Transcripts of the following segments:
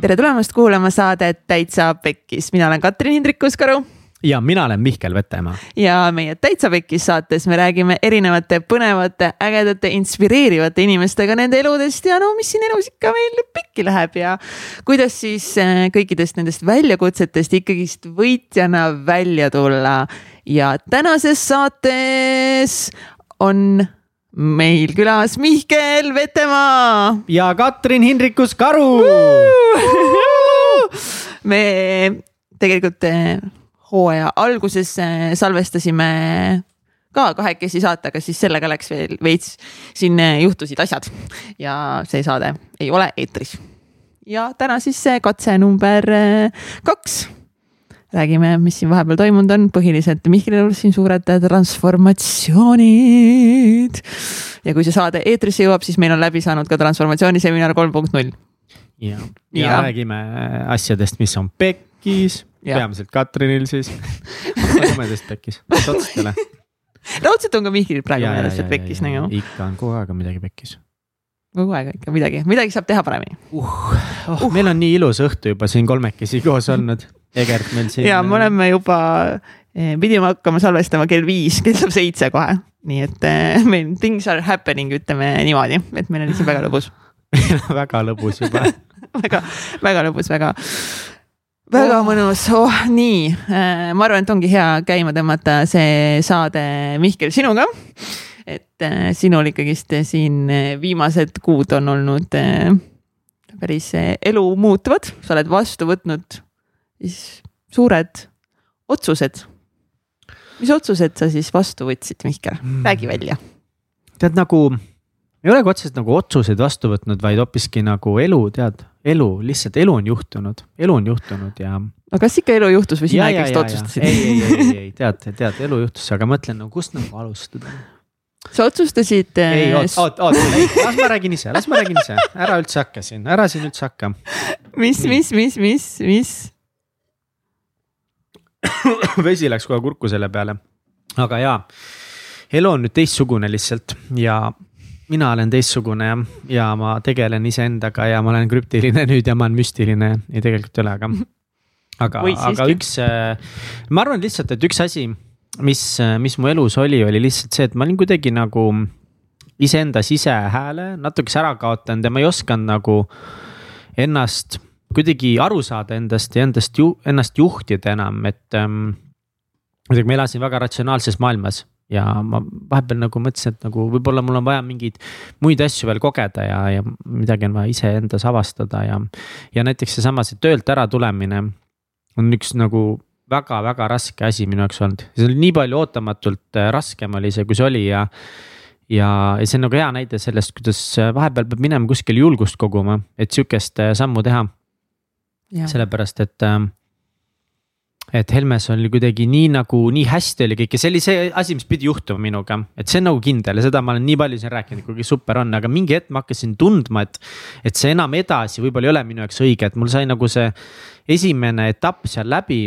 tere tulemast kuulama saadet Täitsa Pekkis, mina olen Katrin Hindrikus-Karu ja mina olen Mihkel Vetemaa. ja meie Täitsa Pekkis saates me räägime erinevate põnevate, ägedate, inspireerivate inimestega nende eludest ja no mis siin elus ikka meil pekki läheb ja kuidas siis äh, kõikidest nendest väljakutsetest ikkagist võitjana välja tulla. ja tänases saates on meil külas Mihkel Vetemaa. ja Katrin Hindrikus-Karu me tegelikult äh, hooaja alguses äh, salvestasime ka kahekesi saate, aga siis sellega läks veel veits, siin äh, juhtusid asjad ja see saade ei ole eetris. ja täna siis katse number kaks räägime, mis siin vahepeal toimunud on, põhiliselt Mihkelil olid siin suured transformatsioonid. ja kui see saade eetrisse jõuab, siis meil on läbi saanud ka transformatsiooniseminar kolm punkt null. ja, ja, räägime asjadest, mis on pekkis, peamiselt Katrinil siis komedist pekkis, ole? raudselt on ka Mihkelil praegu meeles, et pekkis nagu. ikka on kogu aeg on midagi pekkis kogu aeg ikka midagi, midagi saab teha paremini uh,. Oh, uh. meil on nii ilus õhtu juba siin kolmekesi koos olnud Egert meil siin. ja me oleme juba, eh, pidime hakkama salvestama kell viis, kell saab seitse kohe. nii et eh, meil things are happening, ütleme niimoodi, et meil on siin väga lõbus väga lõbus juba väga, väga lõbus, väga, väga oh. mõnus, oh nii, eh, ma arvan, et ongi hea käima tõmmata see saade Mihkel sinuga. et sinul ikkagist siin viimased kuud on olnud päris elu muutuvad, sa oled vastu võtnud siis suured otsused. mis otsused sa siis vastu võtsid, Mihkel, räägi välja. tead nagu, ei olegi otseselt nagu otsuseid vastu võtnud, vaid hoopiski nagu elu, tead, elu, lihtsalt elu on juhtunud, elu on juhtunud ja. no kas ikka elu juhtus või sina ikkagist otsustasid? ei, ei, ei, ei, ei, tead, tead, elu juhtus, aga mõtlen nagu kust nagu alustada sa otsustasid. ei, oot, oot, oot, las ma räägin ise, las ma räägin ise, ära üldse hakka siin, ära siin üldse hakka. mis, mis, mis, mis, mis? vesi läks kohe kurku selle peale. aga jaa, elu on nüüd teistsugune lihtsalt ja mina olen teistsugune ja, ja ma tegelen iseendaga ja ma olen krüptiline nüüd ja ma olen müstiline. ei, tegelikult ei ole, aga, aga, aga üks, äh, ma arvan lihtsalt, et üks asi, mis, mis mu elus oli, oli lihtsalt see, et ma olin kuidagi nagu iseenda sisehääle natukese ära kaotanud ja ma ei osanud nagu ennast kuidagi aru saada endast ja endast ju, ennast juhtida enam, et ähm,. muidugi ma elasin väga ratsionaalses maailmas ja ma vahepeal nagu mõtlesin, et nagu võib-olla mul on vaja mingeid muid asju veel kogeda ja, ja midagi on vaja iseendas avastada ja. ja näiteks seesama see töölt ära tulemine on üks nagu väga-väga raske asi minu jaoks olnud, see oli nii palju ootamatult äh, raskem oli see, kui see oli ja ja, ja see on nagu hea näide sellest, kuidas vahepeal peab minema kuskile julgust koguma, et sihukest äh, sammu teha sellepärast, et ähm, et Helmes oli kuidagi nii nagu, nii hästi oli kõik ja see oli see asi, mis pidi juhtuma minuga, et see on nagu kindel ja seda ma olen nii palju siin rääkinud, kuigi super on, aga mingi hetk ma hakkasin tundma, et. et see enam edasi võib-olla ei ole minu jaoks õige, et mul sai nagu see esimene etapp seal läbi.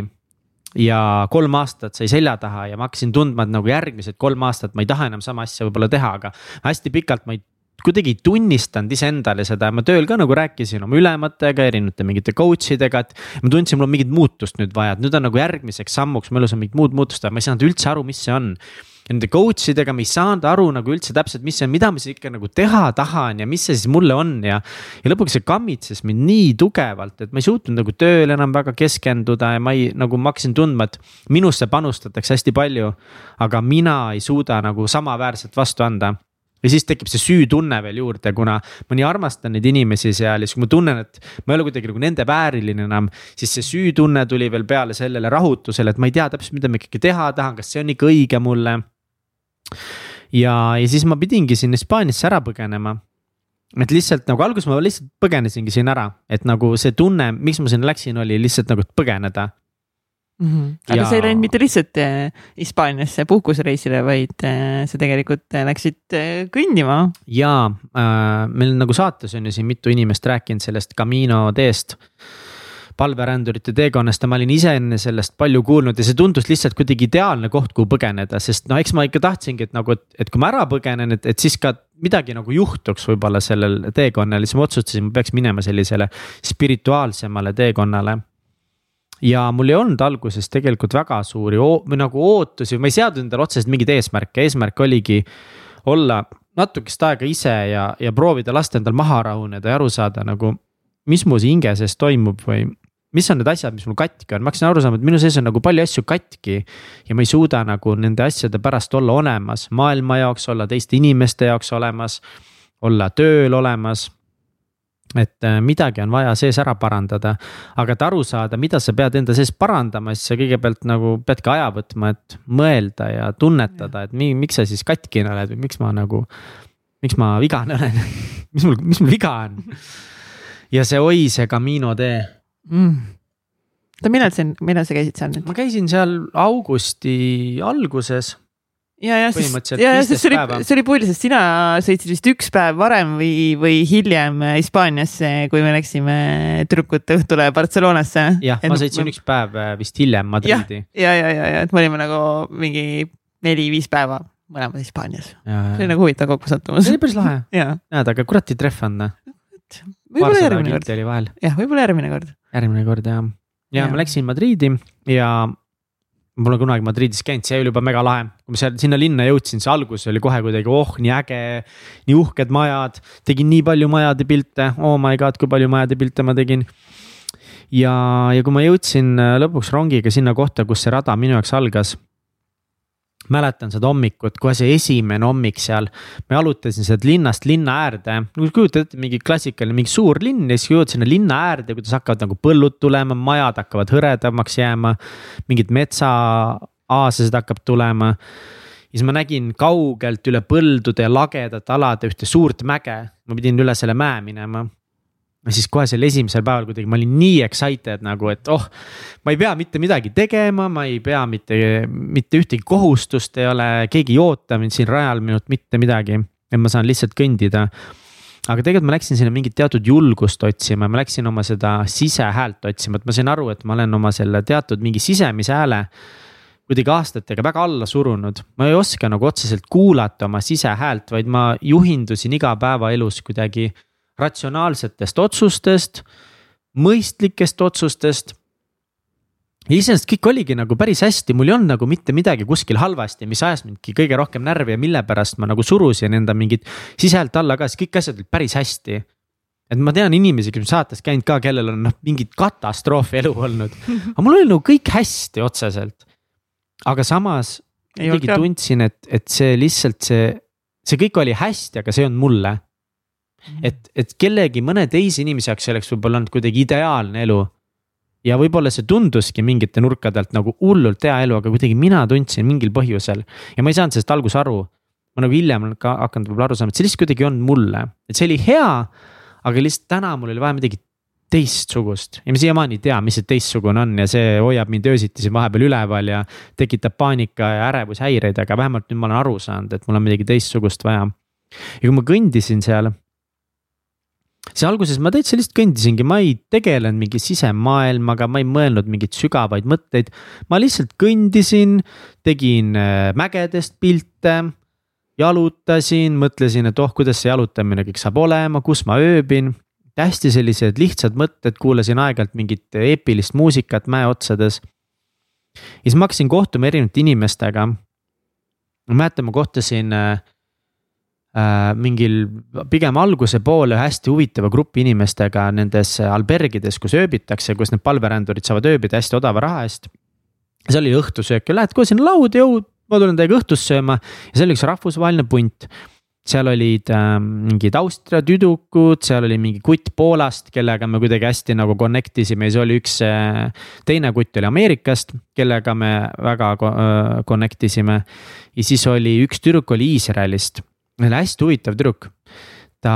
ja kolm aastat sai selja taha ja ma hakkasin tundma, et nagu järgmised kolm aastat ma ei taha enam sama asja võib-olla teha, aga hästi pikalt ma ei kuidagi tunnistanud iseendale seda, ma tööl ka nagu rääkisin oma ülematega, erinevate mingite coach idega, et. ma tundsin, mul on mingit muutust nüüd vaja, et nüüd on nagu järgmiseks sammuks mu elus on mingit muud muutust vaja, ma ei saanud üldse aru, mis see on. ja nende coach idega me ei saanud aru nagu üldse täpselt, mis see on, mida ma siis ikka nagu teha tahan ja mis see siis mulle on ja. ja lõpuks see kammitses mind nii tugevalt, et ma ei suutnud nagu tööle enam väga keskenduda ja ma ei, nagu ma hakkasin tundma, et minusse panustatakse hästi palju. aga mina ei suuda nagu samaväärselt vastu anda ja siis tekib see süütunne veel juurde, kuna ma nii armastan neid inimesi seal ja siis, kui ma tunnen, et ma ei ole kuidagi nagu nende vääriline enam. siis see süütunne tuli veel peale sellele rahutusele, et ma ei tea täpselt, mida ma ikkagi teha tahan, kas see on ikka õige mulle. ja, ja siis ma pidingi siin Hispaaniasse ära põgenema. et lihtsalt nagu alguses ma lihtsalt põgenesingi siin ära, et nagu see tunne, miks ma sinna läksin, oli lihtsalt nagu põgeneda mm. -hmm. aga ja... sa ei läinud mitte lihtsalt äh, Hispaaniasse puhkusereisile, vaid äh, sa tegelikult äh, läksid kõndima. ja äh, meil nagu saates on ju siin mitu inimest rääkinud sellest Camino teest palverändurite teekonnast ja ma olin ise enne sellest palju kuulnud ja see tundus lihtsalt kuidagi ideaalne koht, kuhu põgeneda, sest no eks ma ikka tahtsingi, et nagu, et, et kui ma ära põgenen, et, et siis ka midagi nagu juhtuks võib-olla sellel teekonnal, siis ma otsustasin, ma peaks minema sellisele spirituaalsemale teekonnale ja mul ei olnud alguses tegelikult väga suuri või nagu ootusi, ma ei seadnud endale otseselt mingeid eesmärke, eesmärk oligi olla natukest aega ise ja, ja proovida lasta endal maha rahuneda ja aru saada nagu mis mu hinge sees toimub või mis on need asjad, mis mul katki on, ma hakkasin aru saama, et minu sees on nagu palju asju katki. ja ma ei suuda nagu nende asjade pärast olla olemas, maailma jaoks olla, teiste inimeste jaoks olemas, olla tööl olemas. Et äh, midagi on vaja sees ära parandada, aga et aru saada, mida sa pead enda sees parandama, siis sa kõigepealt nagu peadki aja võtma, et mõelda ja tunnetada, et mi, miks sa siis katkine oled või miks ma nagu. miks ma vigane olen mis mul, mis mul viga on ja see Oi see Camino tee mm.. oota, millal see, millal sa käisid seal nüüd? ma käisin seal augusti alguses ja, ja siis, ja, ja siis see oli, see oli pull, sest sina sõitsid vist üks päev varem või, või hiljem Hispaaniasse, kui me läksime tüdrukute õhtule Barcelonasse. jah, ma sõitsin ma... üks päev äh, vist hiljem Madridi. ja, ja, ja, ja, ja, et me olime nagu mingi neli-viis päeva mõlemad Hispaanias. see oli nagu huvitav kokkusattumus. see oli päris lahe. näed, aga kuradi trehv on noh võib-olla järgmine kord. jah, võib-olla järgmine kord. järgmine kord jah. ja, ja ma läksin Madriidi ja Pole kunagi Madridis käinud, see oli juba mega lahe, kui ma seal sinna linna jõudsin, see algus oli kohe kuidagi, oh nii äge. nii uhked majad, tegin nii palju majade pilte, oh my god, kui palju majade pilte ma tegin. ja, ja kui ma jõudsin lõpuks rongiga sinna kohta, kus see rada minu jaoks algas mäletan seda hommikut, kohe see esimene hommik seal. ma jalutasin sealt linnast linna äärde, kujutad ette mingi klassikaline, mingi suur linn ja siis jõuad sinna linna äärde, kuidas hakkavad nagu põllud tulema, majad hakkavad hõredamaks jääma. mingid metsaaaaslased hakkab tulema. ja siis ma nägin kaugelt üle põldude ja lagedate alade ühte suurt mäge, ma pidin üle selle mäe minema ja siis kohe sel esimesel päeval kuidagi ma olin nii excited nagu, et oh. ma ei pea mitte midagi tegema, ma ei pea mitte, mitte ühtegi kohustust ei ole, keegi ei oota mind siin rajal minult mitte midagi, et ma saan lihtsalt kõndida aga tegelikult ma läksin sinna mingit teatud julgust otsima, ma läksin oma seda sisehäält otsima, et ma sain aru, et ma olen oma selle teatud mingi sisemise hääle kuidagi aastatega väga alla surunud. ma ei oska nagu otseselt kuulata oma sisehäält, vaid ma juhindusin igapäevaelus kuidagi ratsionaalsetest otsustest, mõistlikest otsustest. ja iseenesest kõik oligi nagu päris hästi, mul ei olnud nagu mitte midagi kuskil halvasti, mis ajas mindki kõige rohkem närvi ja mille pärast ma nagu surusin enda mingit sisehäält alla ka, siis kõik asjad olid päris hästi et ma tean inimesi, kes on saates käinud ka, kellel on noh, mingit katastroofi elu olnud, aga mul oli nagu kõik hästi otseselt. aga samas kuidagi tundsin, et, et see lihtsalt see, see kõik oli hästi, aga see ei olnud mulle. Et, et kellegi, mõne teise inimese jaoks see oleks võib-olla olnud kuidagi ideaalne elu. ja võib-olla see tunduski mingite nurkade alt nagu hullult hea elu, aga kuidagi mina tundsin mingil põhjusel ja ma ei saanud sellest alguses aru. ma nagu hiljem olen ka hakanud võib-olla aru saama, et see lihtsalt kuidagi ei olnud mulle, et see oli hea. aga lihtsalt täna mul oli vaja midagi teistsugust ja ma siiamaani ei tea, mis see teistsugune on ja see hoiab mind öösiti siin vahepeal üleval ja tekitab paanika ja ärevushäireid, aga vähemalt nüüd ma olen aru saanud, et mul on midagi teistsugust vaja. ja kui ma kõndisin seal see alguses ma täitsa lihtsalt kõndisingi, ma ei tegelenud mingi sisemaailmaga, ma ei mõelnud mingeid sügavaid mõtteid. ma lihtsalt kõndisin, tegin äh, mägedest pilte, jalutasin, mõtlesin, et oh, kuidas see jalutamine kõik saab olema, kus ma ööbin. hästi sellised lihtsad mõtted, kuulasin aeg-ajalt mingit eepilist muusikat mäeotsades. ja siis ma hakkasin kohtuma erinevate inimestega. ma mäletan, ma kohtasin äh, mingil pigem alguse poole hästi huvitava grupi inimestega nendes albergides, kus ööbitakse, kus need palverändurid saavad ööbida hästi odava raha eest. seal oli õhtusöök ja lähed kohe sinna lauda, jõu, ma tulen teiega õhtust sööma ja see oli üks rahvusvaheline punt seal olid äh, mingid Austria tüdrukud, seal oli mingi kutt Poolast, kellega me kuidagi hästi nagu connect isime ja siis oli üks äh,, teine kutt oli Ameerikast, kellega me väga äh, connect isime. ja siis oli üks tüdruk oli Iisraelist oli hästi huvitav tüdruk. ta,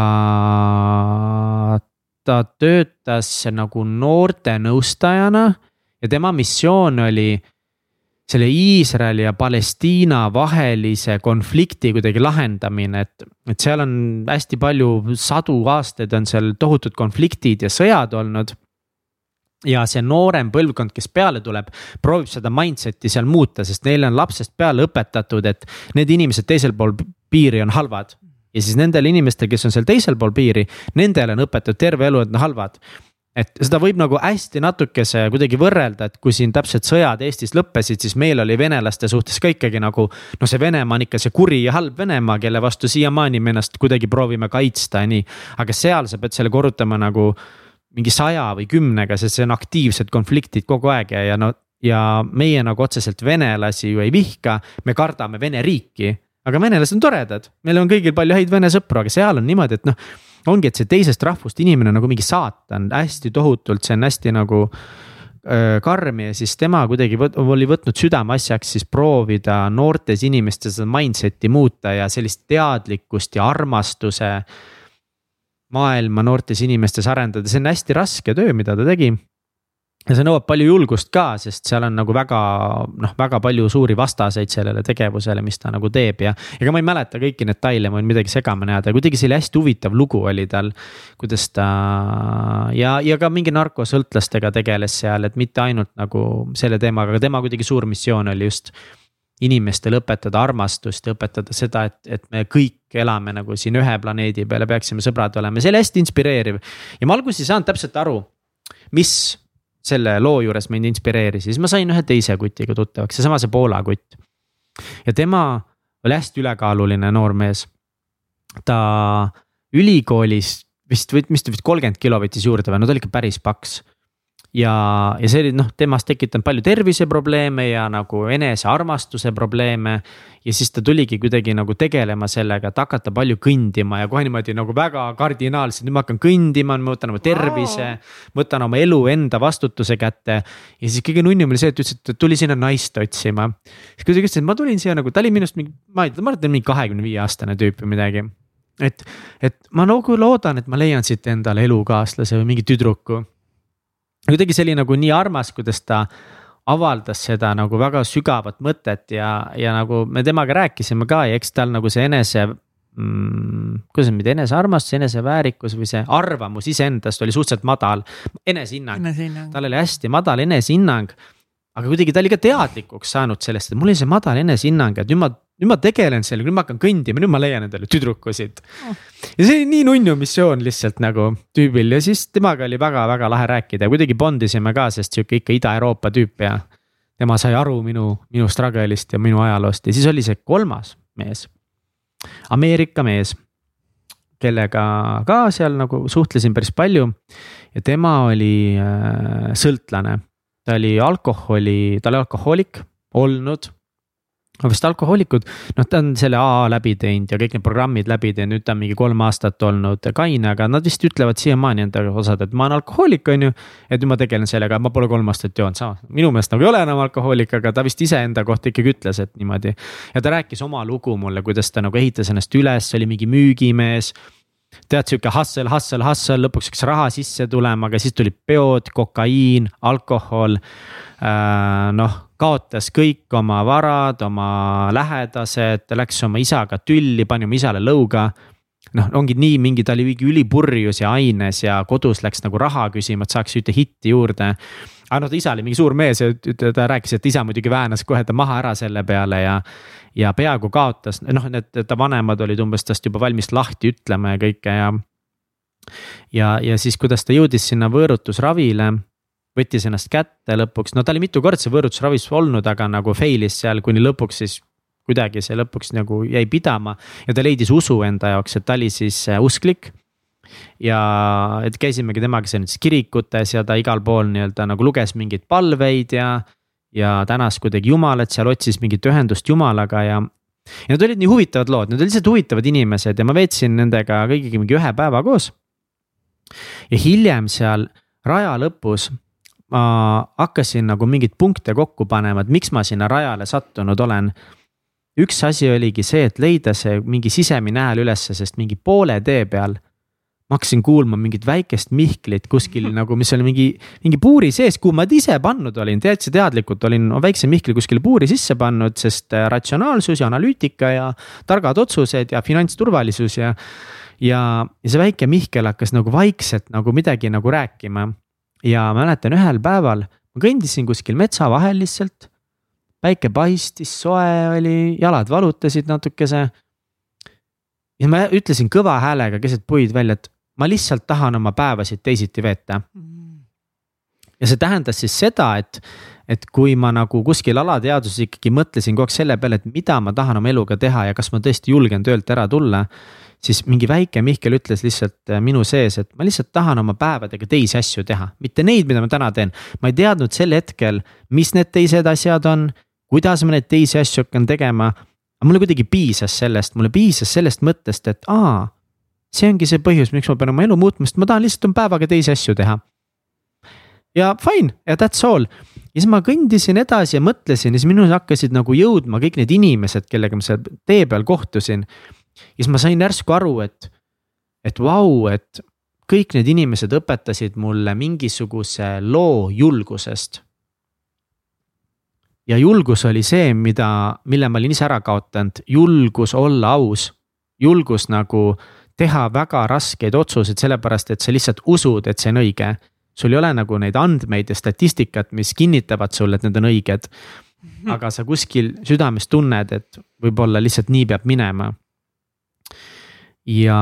ta töötas nagu noortenõustajana ja tema missioon oli selle Iisraeli ja Palestiina vahelise konflikti kuidagi lahendamine, et, et seal on hästi palju, sadu aastaid on seal tohutud konfliktid ja sõjad olnud. ja see noorem põlvkond, kes peale tuleb, proovib seda mindset'i seal muuta, sest neile on lapsest peale õpetatud, et need inimesed teisel pool piiri on halvad. ja siis nendel inimestel, kes on seal teisel pool piiri, nendele on õpetatud terve elu, et nad halvad et seda võib nagu hästi natukese kuidagi võrrelda, et kui siin täpselt sõjad Eestis lõppesid, siis meil oli venelaste suhtes ka ikkagi nagu. noh, see Venemaa on ikka see kuri ja halb Venemaa, kelle vastu siiamaani me ennast kuidagi proovime kaitsta ja nii. aga seal sa pead selle korrutama nagu mingi saja või kümnega, sest see on aktiivsed konfliktid kogu aeg ja, ja no. ja meie nagu otseselt venelasi ju ei vihka, me kardame Vene riiki. Aga venelased on toredad, meil on kõigil palju häid vene sõpru, aga seal on niimoodi, et noh. ongi, et see teisest rahvust inimene on nagu mingi saatan hästi tohutult, see on hästi nagu karm ja siis tema kuidagi võt, oli võtnud südameasjaks siis proovida noortes inimestes seda mindset'i muuta ja sellist teadlikkust ja armastuse maailma noortes inimestes arendada, see on hästi raske töö, mida ta tegi. Ja see nõuab palju julgust ka, sest seal on nagu väga noh, väga palju suuri vastaseid sellele tegevusele, mis ta nagu teeb ja. ega ma ei mäleta kõiki detaile, ma võin midagi segamini ajada, kuidagi see oli hästi huvitav lugu oli tal. kuidas ta ja, ja ka mingi narkosõltlastega tegeles seal, et mitte ainult nagu selle teemaga, aga tema kuidagi suur missioon oli just inimestele õpetada armastust ja õpetada seda, et, et me kõik elame nagu siin ühe planeedi peal ja peaksime sõbrad olema, see oli hästi inspireeriv. ja ma alguses ei saanud täpselt aru, mis selle loo juures mind inspireeris, siis ma sain ühe teise kutiga tuttavaks, seesama see Poola kutt. ja tema oli hästi ülekaaluline noormees. ta ülikoolis vist, vist vist kolmkümmend kilo võttis juurde või no ta oli ikka päris paks ja, ja see oli noh, temast tekitanud palju terviseprobleeme ja nagu enesearmastuse probleeme. ja siis ta tuligi kuidagi nagu tegelema sellega, et hakata palju kõndima ja kohe niimoodi nagu väga kardinaalselt, nüüd ma hakkan kõndima, ma võtan oma tervise wow.. võtan oma elu enda vastutuse kätte. ja siis kõige nunnum oli see, et ütles, et tuli sinna naist otsima. siis kuidagi ütles, et ma tulin siia nagu, ta oli minust mingi, ma ei tea, ma arvan, et ta on mingi kahekümne viie aastane tüüp või midagi et, et ma nagu loodan, et ma leian siit endale elukaaslase või mingi tüdruku kuidagi see oli nagu nii armas, kuidas ta avaldas seda nagu väga sügavat mõtet ja, ja nagu me temaga rääkisime ka ja eks tal nagu see enese mm,. kuidas nüüd enesearmastus, eneseväärikus või see arvamus iseendast oli suhteliselt madal, enesehinnang Enese. tal oli hästi madal enesehinnang. Aga kuidagi ta oli ka teadlikuks saanud sellest, et mul oli see madal enesehinnang, et nüüd ma nüüd ma tegelen sellega, nüüd ma hakkan kõndima, nüüd ma leian endale tüdrukusid oh.. ja see oli nii nunnu missioon lihtsalt nagu tüübil ja siis temaga oli väga-väga lahe rääkida ja kuidagi bondisime ka, sest sihuke ikka Ida-Euroopa tüüp ja. tema sai aru minu, minu struggle'ist ja minu ajaloost ja siis oli see kolmas mees, Ameerika mees kellega ka seal nagu suhtlesin päris palju ja tema oli äh, sõltlane. Ta oli alkoholi, ta oli alkohoolik olnud vist alkohoolikud, noh, ta on selle AA läbi teinud ja kõik need programmid läbi teinud, nüüd ta on mingi kolm aastat olnud kaine, aga nad vist ütlevad siiamaani enda osad, et ma olen alkohoolik, on ju. et nüüd ma tegelen sellega, ma pole kolm aastat joonud, sama, minu meelest nagu ei ole enam alkohoolik, aga ta vist iseenda kohta ikkagi ütles, et niimoodi. ja ta rääkis oma lugu mulle, kuidas ta nagu ehitas ennast üles, oli mingi müügimees tead, sihuke hustle, hustle, hustle, lõpuks hakkas raha sisse tulema, aga siis tulid peod, kokaiin, alkohol äh,. noh kaotas kõik oma varad, oma lähedased, läks oma isaga tülli, pani oma isale lõuga. noh, ongi nii mingi, ta oli mingi ülipurjus ja aines ja kodus läks nagu raha küsima, et saaks ühte hitti juurde. Aga noh, ta isa oli mingi suur mees ja ta rääkis, et isa muidugi väänas kohe ta maha ära selle peale ja. ja peaaegu kaotas, noh, need ta vanemad olid umbes tast juba valmis lahti ütlema ja kõike ja ja, ja siis, kuidas ta jõudis sinna võõrutusravile võttis ennast kätte lõpuks, no ta oli mitu korda see võõrutusravis olnud, aga nagu fail'is seal kuni lõpuks siis kuidagi see lõpuks nagu jäi pidama ja ta leidis usu enda jaoks, et ta oli siis äh, usklik. Ja et käisimegi temaga seal nendes kirikutes ja ta igal pool nii-öelda nagu luges mingeid palveid ja. ja tänas kuidagi jumalat seal, otsis mingit ühendust jumalaga ja. ja need olid nii huvitavad lood, need olid lihtsalt huvitavad inimesed ja ma veetsin nendega kõigiga mingi ühe päeva koos. ja hiljem seal raja lõpus ma hakkasin nagu mingeid punkte kokku panema, et miks ma sinna rajale sattunud olen. üks asi oligi see, et leida see mingi sisemine hääl ülesse, sest mingi poole tee peal. Ma hakkasin kuulma mingit väikest Mihklit kuskil nagu, mis oli mingi, mingi puuri sees, kuhu ma isa pannud olin, täitsa teadlikult olin väikse Mihkli kuskile puuri sisse pannud, sest äh, ratsionaalsus ja analüütika ja targad otsused ja finantsturvalisus ja ja, ja see väike Mihkel hakkas nagu vaikselt nagu midagi nagu rääkima ja mäletan ühel päeval ma kõndisin kuskil metsa vahel lihtsalt. päike paistis, soe oli, jalad valutasid natukese. ja ma ütlesin kõva häälega keset puid välja, et ma lihtsalt tahan oma päevasid teisiti veeta. ja see tähendas siis seda, et, et kui ma nagu kuskil alateadvuses ikkagi mõtlesin kogu aeg selle peale, et mida ma tahan oma eluga teha ja kas ma tõesti julgen töölt ära tulla siis mingi väike Mihkel ütles lihtsalt äh, minu sees, et ma lihtsalt tahan oma päevadega teisi asju teha, mitte neid, mida ma täna teen. ma ei teadnud sel hetkel, mis need teised asjad on, kuidas ma neid teisi asju hakkan tegema. aga mulle kuidagi piisas sellest, mulle piisas sellest mõttest, et aa, see ongi see põhjus, miks ma pean oma elu muutma, sest ma tahan lihtsalt oma päevaga teisi asju teha. ja fine ja that's all. Ja siis ma kõndisin edasi ja mõtlesin ja siis minus hakkasid nagu jõudma kõik need inimesed, kellega ma seal tee peal kohtusin. Ja siis ma sain järsku aru, et, et vau, et kõik need inimesed õpetasid mulle mingisuguse loo julgusest. ja julgus oli see, mida, mille ma olin ise ära kaotanud, julgus olla aus, julgus nagu teha väga raskeid otsuseid, sellepärast et sa lihtsalt usud, et see on õige. sul ei ole nagu neid andmeid ja statistikat, mis kinnitavad sulle, et need on õiged. Mhm. aga sa kuskil südames tunned, et võib-olla lihtsalt nii peab minema ja,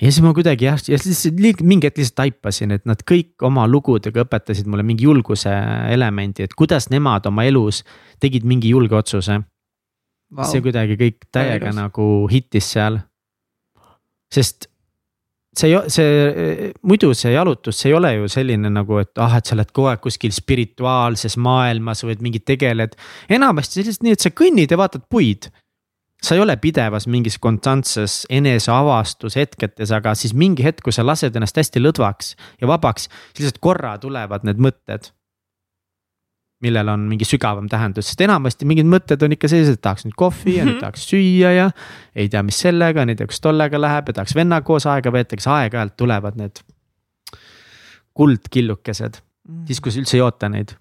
ja siis ma kuidagi jah, ja siis mingi hetk lihtsalt taipasin, et nad kõik oma lugudega õpetasid mulle mingi julguse elemendi, et kuidas nemad oma elus tegid mingi julge otsuse wow.. see kuidagi kõik täiega nagu hittis seal. Sest see, see muidu see jalutus, see ei ole ju selline nagu, et ah, et sa oled kogu aeg kuskil spirituaalses maailmas või mingi tegeled. enamasti lihtsalt nii, et sa kõnnid ja vaatad puid sa ei ole pidevas mingis konstantses eneseavastushetketes, aga siis mingi hetk, kui sa lased ennast hästi lõdvaks ja vabaks, siis lihtsalt korra tulevad need mõtted. Millel on mingi sügavam tähendus, sest enamasti mingid mõtted on ikka sellised, et tahaks nüüd kohvi ja nüüd mhm. tahaks süüa ja. ei tea, mis sellega, ei tea, kus tollega läheb ja tahaks vennaga koos aega veeta, kas aeg-ajalt tulevad need. kuldkillukesed mm., siis kui sa üldse ei oota neid.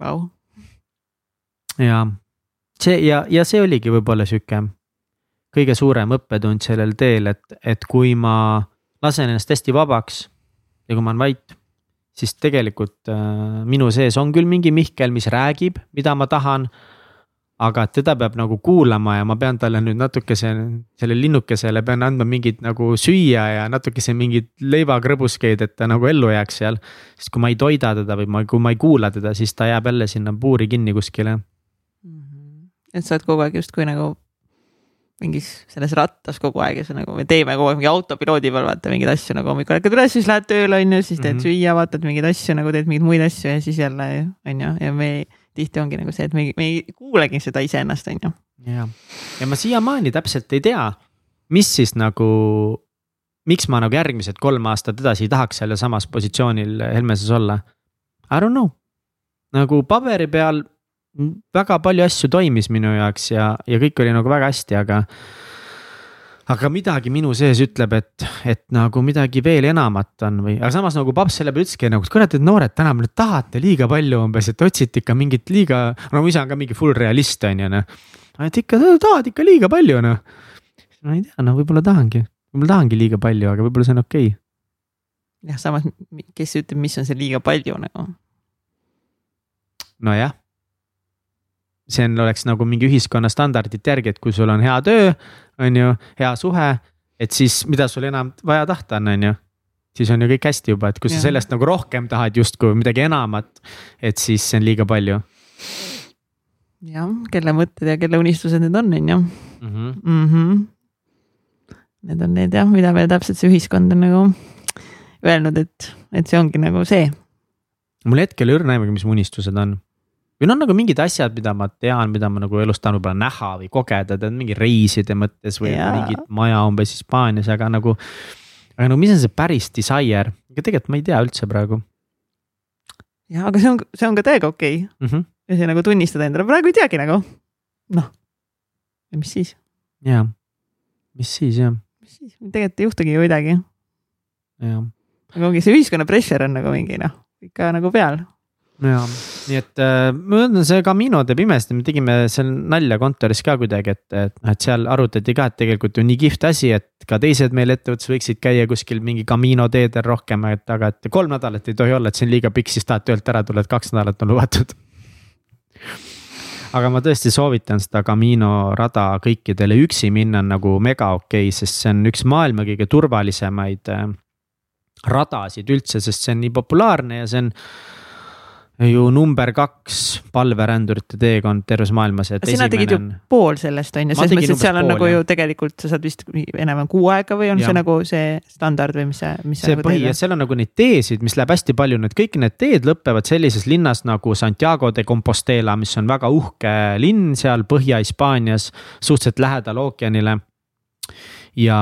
Vau. jaa see ja, ja see oligi võib-olla sihuke kõige suurem õppetund sellel teel, et, et kui ma lasen ennast hästi vabaks ja kui ma olen vait, siis tegelikult äh, minu sees on küll mingi Mihkel, mis räägib, mida ma tahan. aga teda peab nagu kuulama ja ma pean talle nüüd natukese, sellele linnukesele pean andma mingit nagu süüa ja natukese mingeid leivakrõbuskeid, et ta nagu ellu jääks seal. sest kui ma ei toida teda või ma, kui ma ei kuula teda, siis ta jääb jälle sinna puuri kinni kuskile et sa oled kogu aeg justkui nagu mingis selles rattas kogu aeg ja sa nagu, me teeme kogu aeg mingi autopiloodi peal vaata mingeid asju nagu hommikul ärkad üles, siis lähed tööle on ju, siis teed mm -hmm. süüa, vaatad mingeid asju nagu teed mingeid muid asju ja siis jälle on ju, ja me tihti ongi nagu see, et me, me ei kuulegi seda iseennast, on ju. ja, ja ma siiamaani täpselt ei tea, mis siis nagu, miks ma nagu järgmised kolm aastat edasi ei tahaks sellesamas positsioonil Helmeses olla. I don't know, nagu paberi peal väga palju asju toimis minu jaoks ja, ja kõik oli nagu väga hästi, aga. aga midagi minu sees ütleb, et, et nagu midagi veel enamat on või, aga samas nagu paps selle peale ütleski nagu, et kurat, et noored tänapäeval tahate liiga palju umbes, et otsite ikka mingit liiga, no mu isa on ka mingi full realist on ju noh. et ikka tahad ikka liiga palju noh. no ei tea, no võib-olla tahangi, võib-olla tahangi liiga palju, aga võib-olla see on okei okay. jah, samas, kes ütleb, mis on see liiga palju nagu? nojah see on, oleks nagu mingi ühiskonna standardite järgi, et kui sul on hea töö, on ju, hea suhe, et siis mida sul enam vaja tahta on, on ju. siis on ju kõik hästi juba, et kui sa ja. sellest nagu rohkem tahad justkui midagi enamat, et siis see on liiga palju. jah, kelle mõtted ja kelle unistused need on, on ju. Mm -hmm. Need on need jah, mida meil täpselt see ühiskond on nagu öelnud, et, et see ongi nagu see. mul hetkel ei ole aimugi, mis mu unistused on või noh, nagu mingid asjad, mida ma tean, mida ma nagu elus tahan võib-olla näha või kogeda, tead mingi reiside mõttes või yeah. mingit maja umbes Hispaanias, aga nagu. aga no mis on see päris desire, ega tegelikult ma ei tea üldse praegu. ja, aga see on, see on ka täiega okei okay. mm. -hmm. ja see nagu tunnistada endale, praegu ei teagi nagu, noh. ja mis siis? jaa, mis siis jah. mis siis, tegelikult ei juhtugi ju midagi. jah. aga ongi see ühiskonna pressure on nagu mingi noh, ikka nagu peal ja, nii et äh, ma ütlen, see Camino teeb imesti, me tegime seal nalja kontoris ka kuidagi, et, et noh, et seal arutati ka, et tegelikult ju nii kihvt asi, et ka teised meil ettevõttes võiksid käia kuskil mingi Camino teedel rohkem, et aga, et kolm nädalat ei tohi olla, et see on liiga pikk, siis tahad töölt ära tulla, et kaks nädalat on lubatud. Aga ma tõesti soovitan seda Camino rada kõikidele, üksi minna on nagu mega okei okay,, sest see on üks maailma kõige turvalisemaid äh, radasid üldse, sest see on nii populaarne ja see on ju number kaks palverändurite teekond terves maailmas. sina tegid ju on... pool sellest on ju, selles mõttes, et seal on pool, nagu ju tegelikult sa saad vist enam-vähem kuu aega või on ja. see nagu see standard või mis see, mis see, see nagu põhi ja seal on nagu neid teesid, mis läheb hästi palju, need kõik need teed lõpevad sellises linnas nagu Santiago de Compostela, mis on väga uhke linn seal Põhja-Hispaanias, suhteliselt lähedal ookeanile ja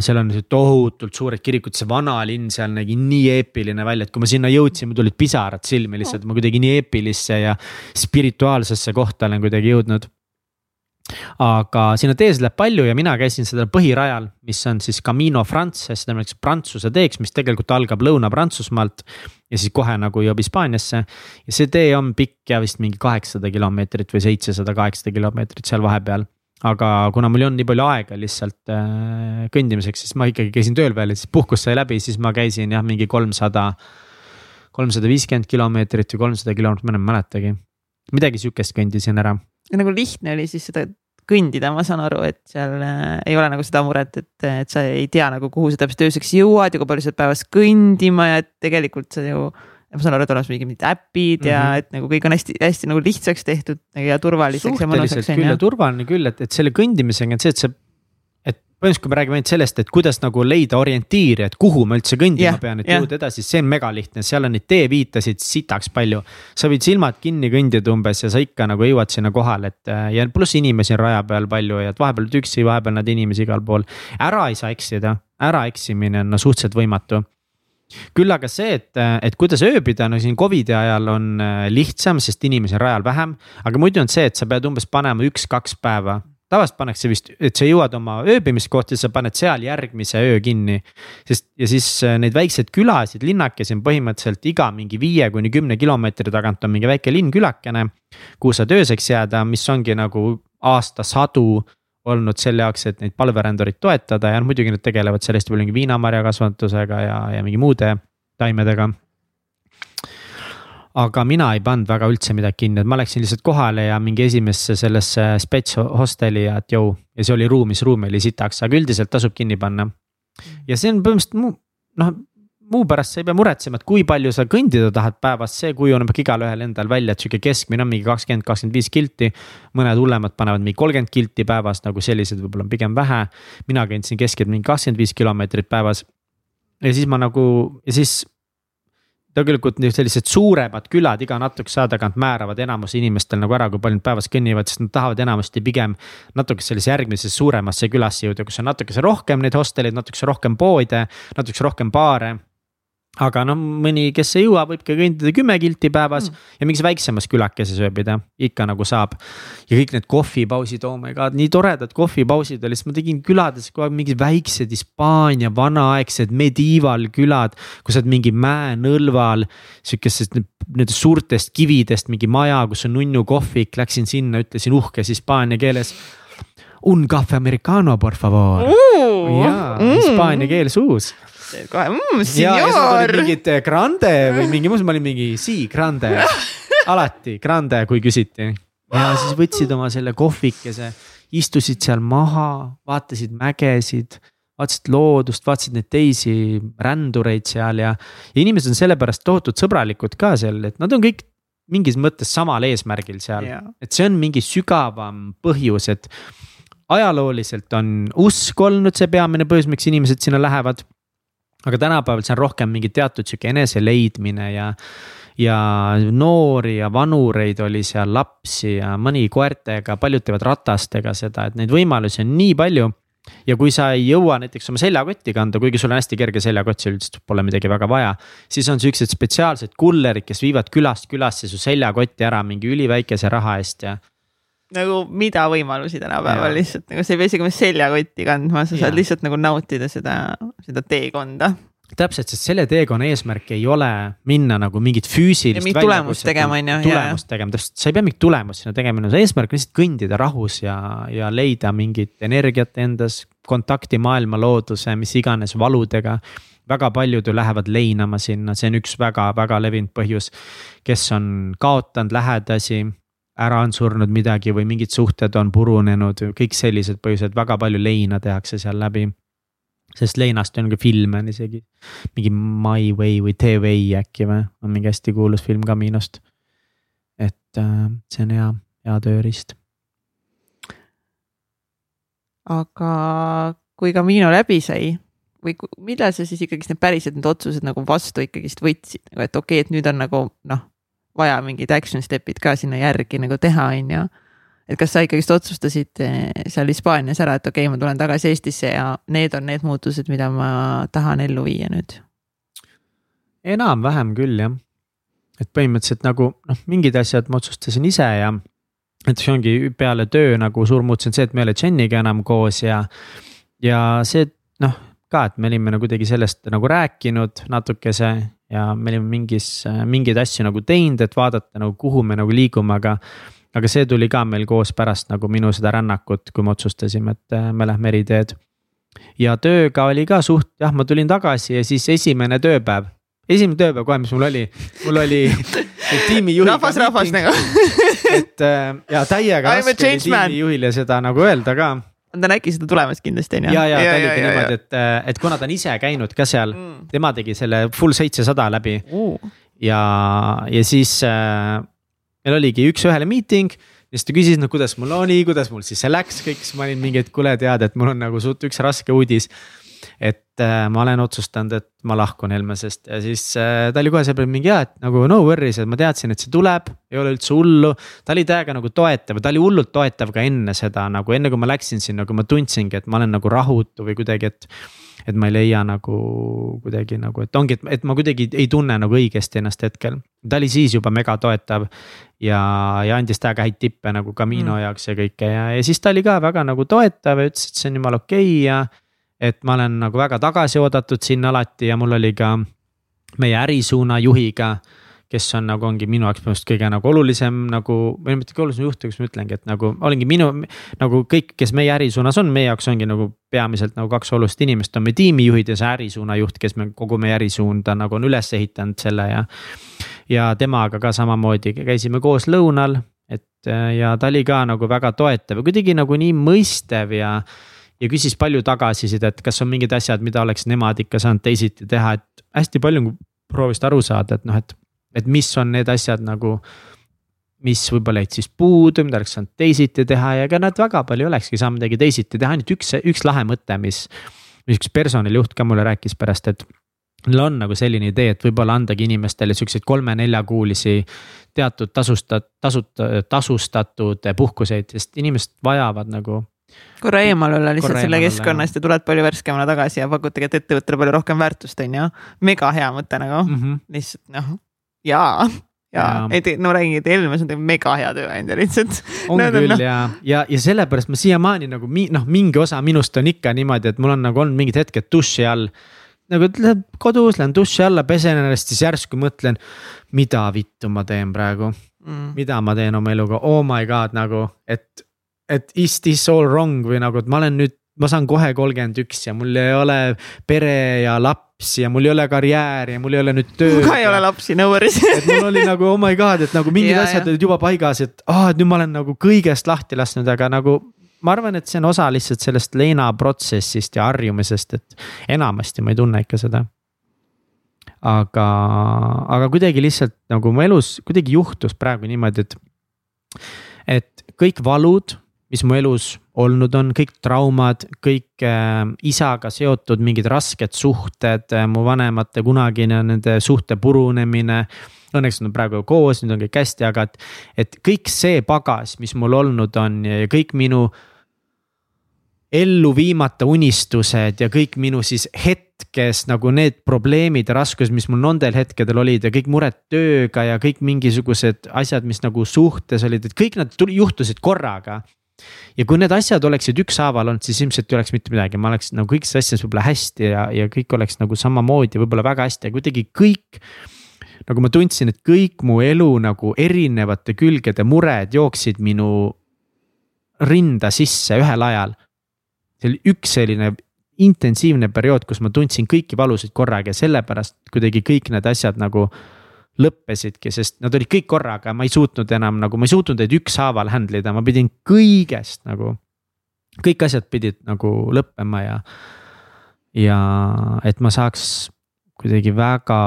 seal on tohutult suured kirikud, see vanalinn seal nägi nii eepiline välja, et kui me sinna jõudsime, tulid pisarad silmi lihtsalt, ma kuidagi nii eepilisse ja spirituaalsesse kohta olen kuidagi jõudnud. Aga sinna tees läheb palju ja mina käisin seda põhirajal, mis on siis Camino France, seda nimetatakse Prantsuse teeks, mis tegelikult algab Lõuna-Prantsusmaalt. ja siis kohe nagu jõuab Hispaaniasse. Ja see tee on pikk ja vist mingi kaheksasada kilomeetrit või seitsesada, kaheksasada kilomeetrit seal vahepeal aga kuna mul ei olnud nii palju aega lihtsalt äh, kõndimiseks, siis ma ikkagi käisin tööl veel ja siis puhkus sai läbi, siis ma käisin jah, mingi kolmsada. kolmsada viiskümmend kilomeetrit või kolmsada kilomeetrit, ma enam ei mäletagi. midagi sihukest kõndisin ära. nagu lihtne oli siis seda kõndida, ma saan aru, et seal äh, ei ole nagu seda muret, et, et sa ei tea nagu, kuhu sa täpselt ööseks jõuad ja kui palju sa pead päevas kõndima ja et tegelikult sa ju ma saan aru, et olemas mingid äpid mm -hmm. ja et nagu kõik on hästi-hästi nagu lihtsaks tehtud ja turvaliseks ja mõnusaks. küll ja turvaline küll, et, et selle kõndimisega on see, et sa. et põhimõtteliselt, kui me räägime ainult sellest, et kuidas nagu leida orientiiri, et kuhu ma üldse kõndima yeah, pean, et yeah. jõuda edasi, see on megalihtne, seal on neid teeviitasid sitaks palju. sa võid silmad kinni kõndida umbes ja sa ikka nagu jõuad sinna kohale, et ja pluss inimesi on raja peal palju ja et vahepeal oled üksi, vahepeal näed inimesi igal pool. ära ei saa eksida, äraeksimine on no suhteliselt võimatu küll aga see, et, et kuidas ööbida, no siin Covidi ajal on äh, lihtsam, sest inimesi on rajal vähem. aga muidu on see, et sa pead umbes panema üks-kaks päeva tavaliselt pannakse vist, et sa jõuad oma ööbimiskohta, sa paned seal järgmise öö kinni. sest ja siis äh, neid väikseid külasid, linnakesi on põhimõtteliselt iga mingi viie kuni kümne kilomeetri tagant on mingi väike linn, külakene. kuhu saad ööseks jääda, mis ongi nagu aastasadu olnud selle jaoks, et neid palverändureid toetada ja muidugi nad tegelevad seal hästi palju mingi viinamarjakasvatusega ja, ja mingi muude taimedega. aga mina ei pannud väga üldse midagi kinni, et ma läksin lihtsalt kohale ja mingi esimesse sellesse spets hosteli ja et jõu. ja see oli ruumis, ruum oli sitaks, aga üldiselt tasub kinni panna. ja see on põhimõtteliselt noh, muu pärast sa ei pea muretsema, et kui palju sa kõndida tahad päevas, see kujuneb igalühel endal välja, et sihuke keskmine on mingi kakskümmend, kakskümmend viis kilti. mõned hullemad panevad mingi kolmkümmend kilti päevas, nagu sellised võib-olla on pigem vähe. mina kõndsin keskelt mingi kakskümmend viis kilomeetrit päevas. ja siis ma nagu ja siis tegelikult sellised suuremad külad iga natukese aja tagant määravad enamus inimestel nagu ära, kui palju nad päevas kõnnivad, sest nad tahavad enamasti pigem. natuke sellisesse järgmisesse suuremasse külasse jõuda, kus on natukese rohkem neid hosteleid, natukese rohkem poode, natukese rohkem baare aga noh, mõni, kes ei jõua, võib ka kõndida kümme kilti päevas mm. ja mingis väiksemas külakeses ööbida, ikka nagu saab. ja kõik need kohvipausid, oh my god, nii toredad kohvipausid olid, sest ma tegin külades kogu aeg mingid väiksed Hispaania vanaaegsed mediivaalkülad. kus sa oled mingi mäenõlval, sihukesest nendest suurtest kividest mingi maja, kus on nunnu kohvik, läksin sinna, ütlesin uhkes hispaania keeles un café americano por favor mm.. jaa mm., hispaania keel suus kohe mmm, senor. mingid eh, grande või mingi muus, ma olin mingi si grande, alati grande, kui küsiti. ja siis võtsid oma selle kohvikese, istusid seal maha, vaatasid mägesid vaatasid loodust, vaatasid neid teisi rändureid seal ja, ja inimesed on sellepärast tohutult sõbralikud ka seal, et nad on kõik mingis mõttes samal eesmärgil seal yeah., et see on mingi sügavam põhjus, et ajalooliselt on usk olnud see peamine põhjus, miks inimesed sinna lähevad aga tänapäeval see on rohkem mingi teatud sihuke enese leidmine ja ja noori ja vanureid oli seal, lapsi ja mõni koertega, paljud teevad ratastega seda, et neid võimalusi on nii palju. ja kui sa ei jõua näiteks oma seljakotti kanda, kuigi sul on hästi kerge seljakott, sul üldiselt pole midagi väga vaja. siis on siuksed spetsiaalsed kullerid, kes viivad külast külasse su seljakotti ära mingi üliväikese raha eest ja nagu mida võimalusi tänapäeval lihtsalt nagu sa ei pea isegi oma seljakotti kandma, sa saad ja. lihtsalt nagu nautida seda, seda teekonda. täpselt, sest selle teekonna eesmärk ei ole minna nagu mingit füüsilist. mingit tulemust tegema, on ju. tulemust tegema, täpselt, sa ei pea mingit tulemust sinna tegema, no eesmärk on lihtsalt kõndida rahus ja, ja leida mingit energiat endas. kontakti maailma, looduse, mis iganes valudega. väga paljud ju lähevad leinama sinna, see on üks väga-väga levinud põhjus. kes on kaotanud lähedasi, ära on surnud midagi või mingid suhted on purunenud, kõik sellised põhjused, väga palju leina tehakse seal läbi sest leinast on ka filme on isegi, mingi My Way või The Way äkki või, on mingi hästi kuulus film Caminost. et äh, see on hea, hea tööriist. aga kui Camino läbi sai või millal sa siis ikkagist need päriselt need otsused nagu vastu ikkagist võtsid, nagu et okei okay,, et nüüd on nagu noh, vaja mingid action step'id ka sinna järgi nagu teha, on ju et kas sa ikkagist otsustasid eh, seal Hispaanias ära, et okei okay,, ma tulen tagasi Eestisse ja need on need muutused, mida ma tahan ellu viia nüüd? enam-vähem küll jah. et põhimõtteliselt nagu noh, mingid asjad ma otsustasin ise ja. et see ongi peale töö nagu suur muutus on see, et me ei ole Jeniga enam koos ja. ja see noh, ka, et me olime nagu kuidagi sellest nagu rääkinud natukese ja me olime mingis, mingeid asju nagu teinud, et vaadata nagu kuhu me nagu liigume, aga aga see tuli ka meil koos pärast nagu minu seda rännakut, kui me otsustasime, et äh, me lähme eri teed. ja tööga oli ka suht, jah, ma tulin tagasi ja siis esimene tööpäev, esimene tööpäev kohe, mis mul oli, mul oli tiimijuhiga. rahvas, rahvas nagu et äh, ja täiega raske oli tiimijuhile seda nagu öelda ka ta nägi seda tulemas kindlasti on ju. ja, ja, ja ta oligi niimoodi, et, äh, et kuna ta on ise käinud ka seal mm., tema tegi selle full seitsesada läbi uh.. ja, ja siis äh, meil oligi üks-ühele miiting ja siis ta küsis, no kuidas mul oli, kuidas mul siis see läks, kõik, siis ma olin mingi, et kuule, tead, et mul on nagu suht üks raske uudis. Et äh, ma olen otsustanud, et ma lahkun Helmesest ja siis äh, ta oli kohe peale mingi ja, et nagu no worries, et ma teadsin, et see tuleb, ei ole üldse hullu. ta oli täiega nagu toetav, ta oli hullult toetav ka enne seda nagu enne kui ma läksin sinna, kui ma tundsingi, et ma olen nagu rahutu või kuidagi, et et ma ei leia nagu kuidagi nagu, et ongi, et, et ma kuidagi ei tunne nagu õigesti ennast hetkel. ta oli siis juba mega toetav ja, ja andis täiega häid tippe nagu Camino mm. jaoks ja kõike ja, ja siis ta oli ka väga nagu toetav ja ütles, et see on jumala okei okay ja. Et ma olen nagu väga tagasi oodatud sinna alati ja mul oli ka meie ärisuuna juhiga kes on nagu ongi minu jaoks minu arust kõige nagu olulisem nagu, või mitte kõige olulisem juht, kuidas ma ütlengi, et nagu olengi minu. nagu kõik, kes meie ärisuunas on, meie jaoks ongi nagu peamiselt nagu kaks olulist inimest on meie tiimijuhid ja see ärisuuna juht, kes me kogu meie ärisuunda nagu on üles ehitanud selle ja. ja temaga ka samamoodi käisime koos lõunal, et ja ta oli ka nagu väga toetav ja kuidagi nagu nii mõistev ja ja küsis palju tagasisidet, kas on mingid asjad, mida oleks nemad ikka saanud teisiti teha, et hästi palju proovisid aru saada, et noh, et et mis on need asjad nagu, mis võib-olla jäid siis puudu, mida oleks saanud teisiti teha ja ega nad väga palju olekski saanud midagi teisiti teha, ainult üks, üks lahe mõte, mis. üks personalijuht ka mulle rääkis pärast, et neil on nagu selline idee, et võib-olla andagi inimestele siukseid kolme-neljakuulisi teatud tasustat-, tasuta, tasustatud puhkuseid, sest inimesed vajavad nagu korra eemal olla lihtsalt selle keskkonnast ja tuled palju värskemana tagasi ja pakud tegelikult ettevõttele palju rohkem väärtust, on ju. mega hea mõte nagu mm, -hmm. lihtsalt noh, jaa ja, ja., et no räägin, et Helmes on mega hea tööandja lihtsalt. on no, küll no. ja, ja, ja sellepärast ma siiamaani nagu mi, noh, mingi osa minust on ikka niimoodi, et mul on nagu olnud mingid hetked duši all. nagu lähen kodus, lähen duši alla, pesen ennast, siis järsku mõtlen, mida vittu ma teen praegu mm.. mida ma teen oma eluga, oh my god nagu, et, et is this all wrong või nagu, et ma olen nüüd ma saan kohe kolmkümmend üks ja mul ei ole pere ja lapsi ja mul ei ole karjääri ja mul ei ole nüüd tööd. ka ei ole lapsi, no worries et mul oli nagu oh my god, et nagu mingid ja, asjad olid juba paigas, et aa ah,, et nüüd ma olen nagu kõigest lahti lasknud, aga nagu. ma arvan, et see on osa lihtsalt sellest leina protsessist ja harjumisest, et enamasti ma ei tunne ikka seda. aga, aga kuidagi lihtsalt nagu mu elus kuidagi juhtus praegu niimoodi, et, et kõik valud mis mu elus olnud on, kõik traumad, kõik äh, isaga seotud mingid rasked suhted äh,, mu vanemate kunagine nende suhte purunemine. Õnneks nad on praegu koos, nüüd on kõik hästi, aga et, et kõik see pagas, mis mul olnud on ja, kõik minu ellu viimata unistused ja kõik minu siis hetkes nagu need probleemid ja raskused, mis mul nendel hetkedel olid ja kõik mured tööga ja kõik mingisugused asjad, mis nagu suhtes olid, et kõik nad tuli, juhtusid korraga ja kui need asjad oleksid ükshaaval olnud, siis ilmselt ei oleks mitte midagi, ma oleks nagu kõikides asjades võib-olla hästi ja, ja kõik oleks nagu samamoodi, võib-olla väga hästi, aga kuidagi kõik nagu ma tundsin, et kõik mu elu nagu erinevate külgede mured jooksid minu rinda sisse ühel ajal. see oli üks selline intensiivne periood, kus ma tundsin kõiki valusid korraga ja sellepärast kuidagi kõik need asjad nagu lõppesidki, sest nad olid kõik korraga, ma ei suutnud enam nagu, ma ei suutnud neid ükshaaval handle ida, ma pidin kõigest nagu. kõik asjad pidid nagu lõppema ja, ja et ma saaks kuidagi väga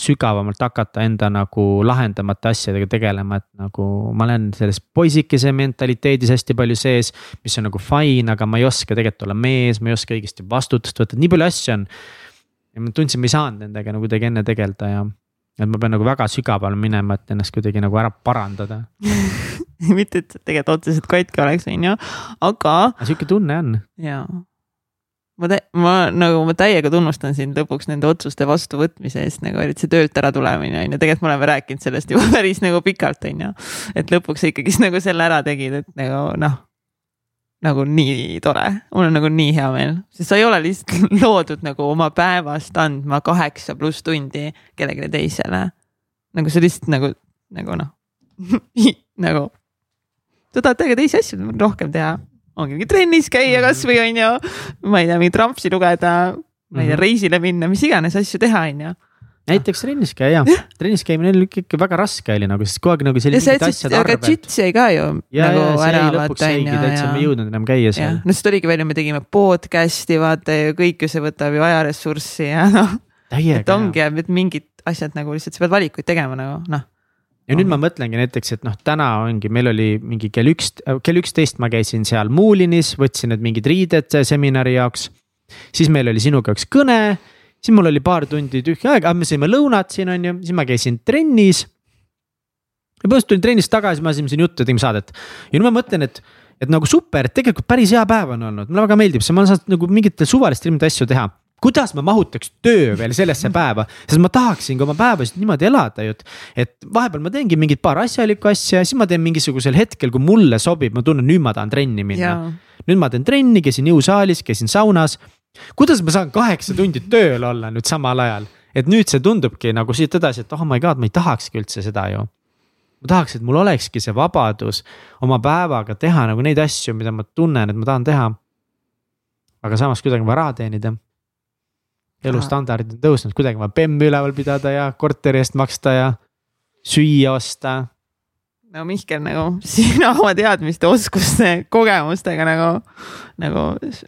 sügavamalt hakata enda nagu lahendamata asjadega tegelema, et nagu ma olen selles poisikese mentaliteedis hästi palju sees. mis on nagu fine, aga ma ei oska tegelikult olla mees, ma ei oska õigesti vastutust võtta, nii palju asju on. ja ma tundsin, ma ei saanud nendega nagu kuidagi enne tegeleda ja, et ma pean nagu väga sügavale minema, et ennast kuidagi nagu ära parandada mitte, et tegelikult otseselt katki oleks, on ju, aga. sihuke tunne on. jaa ma tä-, ma nagu, ma täiega tunnustan sind lõpuks nende otsuste vastuvõtmise eest nagu eriti see töölt ära tulemine on ju, tegelikult me oleme rääkinud sellest juba päris nagu pikalt, on ju. et lõpuks sa ikkagist nagu selle ära tegid, et nagu noh, nagu nii tore, mul on nagu nii hea meel, sest sa ei ole lihtsalt loodud nagu oma päevast andma kaheksa pluss tundi kellelegi teisele. nagu sa lihtsalt nagu, nagu noh nagu sa tahad täiega teisi asju rohkem teha ongi mingi trennis käia Mhm. kasvõi on ju, ma ei tea, mingit rampsi lugeda, ma ei tea, Mhm. reisile minna, mis iganes asju teha, on ju. Näiteks trennis käia, trennis käimine oli ikka väga raske oli nagu, sest kogu aeg nagu ja sa mingite ütlesid, asjade aga arvelt. džits jäi ka ju ja, nagu ja ära vaata on ju täitsa, me ei ja. jõudnud enam käia jah, seal. no sest oligi veel ju, me tegime podcast'i vaata ju kõik ju see võtab ju ajaressurssi ja noh, et ongi, et mingid asjad nagu lihtsalt sa pead valikuid tegema nagu noh. ja nüüd ma mõtlengi näiteks, et noh, täna ongi, meil oli mingi kell üks, kell üksteist ma käisin seal Mulinis, võtsin need mingid riided seminari jaoks. siis meil oli sinuga üks kõne, siis mul oli paar tundi tühja aega, me sõime lõunat siin on ju, siis ma käisin trennis. ja põhimõtteliselt tulin trennist tagasi, me ajasime siin juttu ja tegime saadet ja nüüd ma mõtlen, et et nagu super, tegelikult päris hea päev on olnud, mulle väga meeldib see, ma olen saanud nagu mingitel suvalistel ilmselt asju teha kuidas ma mahutaks töö veel sellesse päeva, sest ma tahaksingi oma päevasid niimoodi elada ju, et. et vahepeal ma teengi mingit paar asjalikku asja ja siis ma teen mingisugusel hetkel, kui mulle sobib, ma tunnen, nüüd ma tahan trenni minna. nüüd ma teen trenni, käisin jõusaalis, käisin saunas. Kuidas ma saan kaheksa tundi tööl olla nüüd samal ajal, et nüüd see tundubki nagu siit edasi, et oh my god, ma ei tahakski üldse seda ju ma tahaks, et mul olekski see vabadus oma päevaga teha nagu neid asju, mida ma tunnen, et ma tahan teha. aga samas kuidagi vaja raha teenida. elustandardid on tõusnud, kuidagi vaja bemmi üleval pidada ja korteri eest maksta ja süüa osta. no Mihkel nagu sina oma teadmiste, oskuste, kogemustega nagu, nagu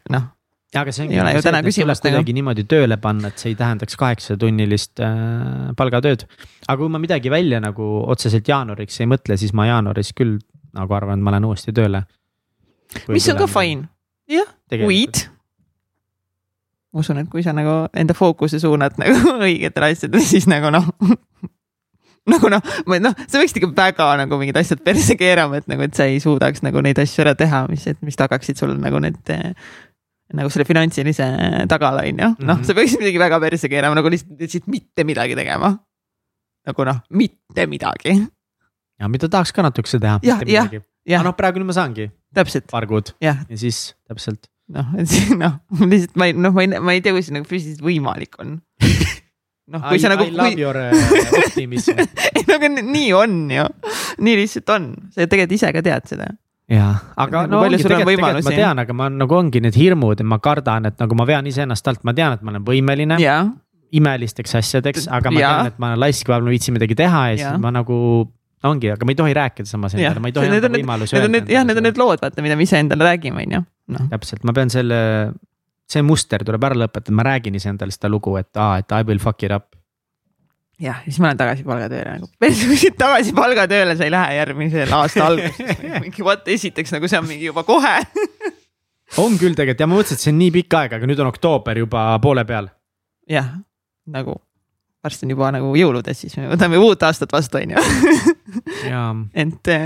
noh aga see Ei ole ju täna küsimust, nagu. kuidagi niimoodi tööle panna, et see ei tähendaks kaheksatunnilist äh, palgatööd. aga kui ma midagi välja nagu otseselt jaanuariks ei mõtle, siis ma jaanuaris küll nagu arvan, et ma lähen uuesti tööle. mis on ka fine, jah, kuid. ma usun, et kui sa nagu enda fookuse suunad nagu õigetele asjadele, siis nagu noh nagu noh, noh, sa võiksid ikka väga nagu mingid asjad perse keerama, et nagu, et sa ei suudaks nagu neid asju ära teha, mis, et mis tagaksid sulle nagu need nagu selle finantsilise tagala, on ju, noh, sa peaksid midagi väga perse keerama, nagu lihtsalt, lihtsalt mitte midagi tegema. nagu noh, mitte midagi. ja mida tahaks ka natukese teha. jah, jah, jah. noh, praegu nüüd ma saangi. täpselt. paar kuud ja, ja siis täpselt. noh, et siis noh, lihtsalt ma ei, noh, ma ei, ma ei tea, kuidas see nagu füüsiliselt võimalik on. noh, kui sa nagu. I love kui... your optimism ei no aga nii on ju, nii lihtsalt on, sa tegelikult ise ka tead seda jaa, aga nagu no ongi tegelikult, tegelikult ma tean, aga ma nagu ongi need hirmud ja ma kardan, et nagu ma vean iseennast alt, ma tean, et ma olen võimeline. imelisteks asjadeks, aga ma ja. tean, et ma olen laisk, ma viitsin midagi teha ja siis ma nagu ongi, aga ma ei tohi rääkida samas endale, ma ei tohi anda võimalusi öelda. jah, need on need lood, vaata, mida me ise endale räägime, on ju no.. täpselt, ma pean selle, see muster tuleb ära lõpetada, ma räägin iseendale seda lugu, et aa, et I will fuck it up jah, siis ma lähen tagasi palgatööle nagu, päris tagasi palgatööle sa ei lähe järgmisel aasta alguses mingi what, esiteks nagu see on mingi juba kohe on küll tegelikult ja ma mõtlesin, et see on nii pikk aeg, aga nüüd on oktoober juba poole peal. jah, nagu varsti on juba nagu jõulud, et siis me võtame uut aastat vastu, on ju. et äh,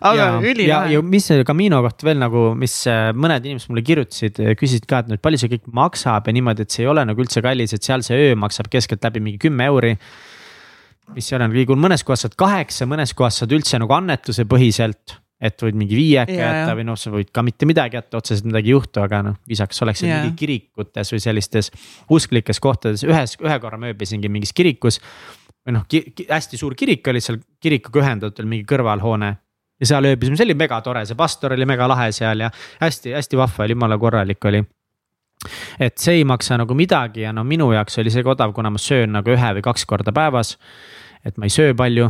aga ülilahe. ja, ja mis Camino kohta veel nagu, mis äh, mõned inimesed mulle kirjutasid, küsisid ka, et nüüd palju see kõik maksab ja niimoodi, et see ei ole nagu üldse kallis, et seal see öö maksab keskeltläbi mingi kümme euri mis ole nagu liigunud, mõnes kohas saad kaheksa, mõnes kohas saad üldse nagu annetuse põhiselt. et võid mingi viieka Jaa, jätta või noh, sa võid ka mitte midagi jätta, otseselt midagi ei juhtu, aga noh, viisakas oleks, Jaa. mingi kirikutes või sellistes usklikes kohtades ühes, ühe korra mööbisingi mingis kirikus. või noh ki, hästi suur kirik oli seal kirikuga ühendatud mingi kõrvalhoone. ja seal ööbisime, see oli megatore, see pastor oli mega lahe seal ja hästi-hästi vahva oli, jumala korralik oli et see ei maksa nagu midagi ja no minu jaoks oli see ka odav, kuna ma söön nagu ühe või kaks korda päevas. et ma ei söö palju,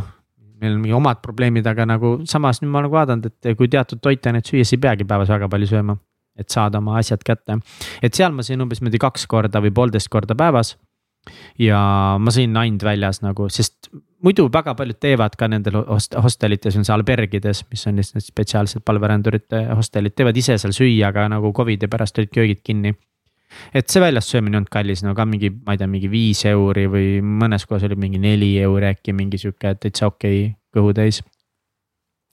meil on mingi omad probleemid, aga nagu samas nüüd ma nagu vaadanud, et kui teatud toitainet süüa, siis ei peagi päevas väga palju sööma. et saada oma asjad kätte, et seal ma sõin umbes niimoodi kaks korda või poolteist korda päevas. ja ma sõin ainult väljas nagu, sest muidu väga paljud teevad ka nendel host- hostelites on see albergides, mis on lihtsalt spetsiaalsed palverändurite hostelid, teevad ise seal süüa, aga nagu Covidi pärast olid köögid kinni et see väljas söömine ei olnud kallis, no ka mingi, ma ei tea, mingi viis euri või mõnes kohas oli mingi neli euri äkki mingi sihuke täitsa okei okay, kõhutäis.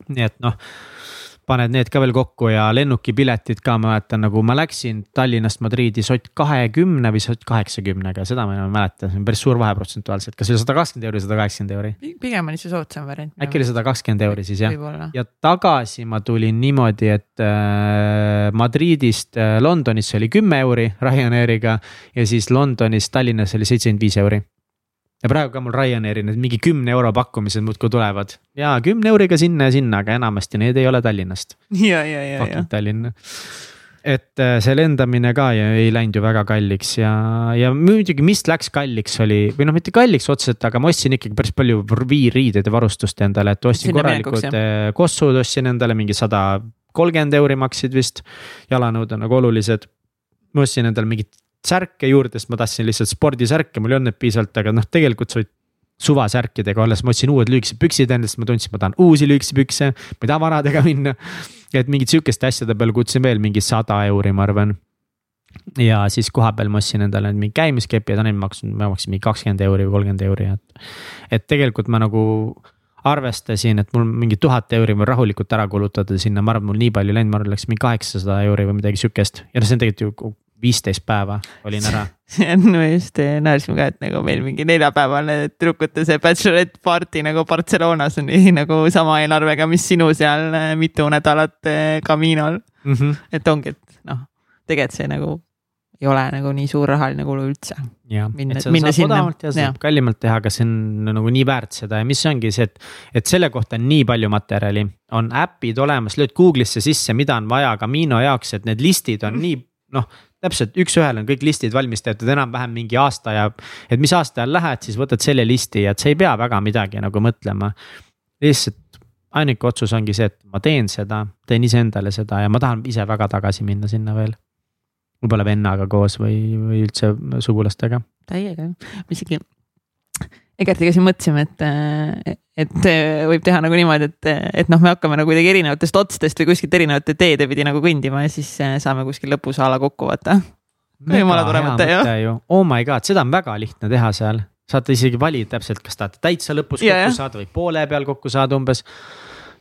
nii et noh, paned need ka veel kokku ja lennukipiletid ka, ma mäletan, nagu ma läksin Tallinnast Madriidi sott kahekümne või sott kaheksakümnega, seda ma enam ei mäleta, see on päris suur vahe protsentuaalselt, kas oli sada kakskümmend euri, sada kaheksakümmend euri? pigem oli see soodsam variant. äkki oli sada kakskümmend euri siis jah? ja tagasi ma tulin niimoodi, et äh, Madridist äh, Londonisse oli kümme euri Ryanairiga ja siis Londonist Tallinnasse oli seitsekümmend viis euri. Ja praegu ka mul Ryanairi need mingi kümne euro pakkumised muudkui tulevad ja kümne euriga sinna ja sinna, aga enamasti need ei ole Tallinnast. ja, ja, ja, ja. Tallinn et äh, see lendamine ka ju ei läinud ju väga kalliks ja, ja muidugi, mis läks kalliks, oli või noh, mitte kalliks otseselt, aga ma ostsin ikkagi päris palju viirriideid ja varustust endale, et ostsin Sinna korralikud äh, kossud, ostsin endale mingi sada kolmkümmend euri maksid vist. jalanõud on nagu olulised. ma ostsin endale mingit särke juurde, sest ma tahtsin lihtsalt spordisärke, mul ei olnud neid piisavalt, aga noh, tegelikult sa võid suvasärkidega olles, ma ostsin uued lühikesed püksid endast, ma tundsin, ma tahan uusi lühikesi pükse, ma ei taha vanadega minna. et mingid sihukeste asjade peale kutsusin veel mingi sada euri, ma arvan. ja siis kohapeal ma ostsin endale mingi käimiskepid, need maksid, ma maksin mingi kakskümmend euri või kolmkümmend euri, et. et tegelikult ma nagu arvestasin, et mul mingi tuhat euri võin rahulikult ära kulutada sinna, ma arvan, mul nii palju läinud, ma arvan, läks mingi kaheksasada euri või midagi sihukest ja no see on tegelikult ju viisteist päeva olin ära no just naersime ka, et nagu meil mingi neljapäevane tüdrukute see bachelorette party nagu Barcelonas on nii nagu sama eelarvega, mis sinu seal eh, mitu nädalat Caminol. mm. -hmm. et ongi, et noh, tegelikult see nagu ei ole nagu nii suur rahaline kulu üldse. jah, et seda saab sinna, odavamalt ja saab kallimalt teha, aga see on nagu nii väärt seda ja mis ongi see, et. et selle kohta on nii palju materjali, on äpid olemas, lööd Google'isse sisse, mida on vaja Camino jaoks, et need listid on nii noh. Täpselt üks-ühele on kõik listid valmis tehtud enam-vähem mingi aasta ja, et mis aasta ajal lähed, siis võtad selle listi ja et sa ei pea väga midagi nagu mõtlema. lihtsalt ainuke otsus ongi see, et ma teen seda, teen iseendale seda ja ma tahan ise väga tagasi minna sinna veel. võib-olla vennaga koos või, või üldse sugulastega täiega, me isegi Egertiga siin mõtlesime, et, et võib teha nagu niimoodi, et, et noh, me hakkame nagu kuidagi erinevatest otstest või kuskilt erinevate teede pidi nagu kõndima ja siis saame kuskil lõpus a la kokku vaata. jumala tore mõte, ju, oh my god, seda on väga lihtne teha seal, saate isegi valida täpselt, kas tahate täitsa lõpus Ja, kokku saada või poole peal kokku saada umbes.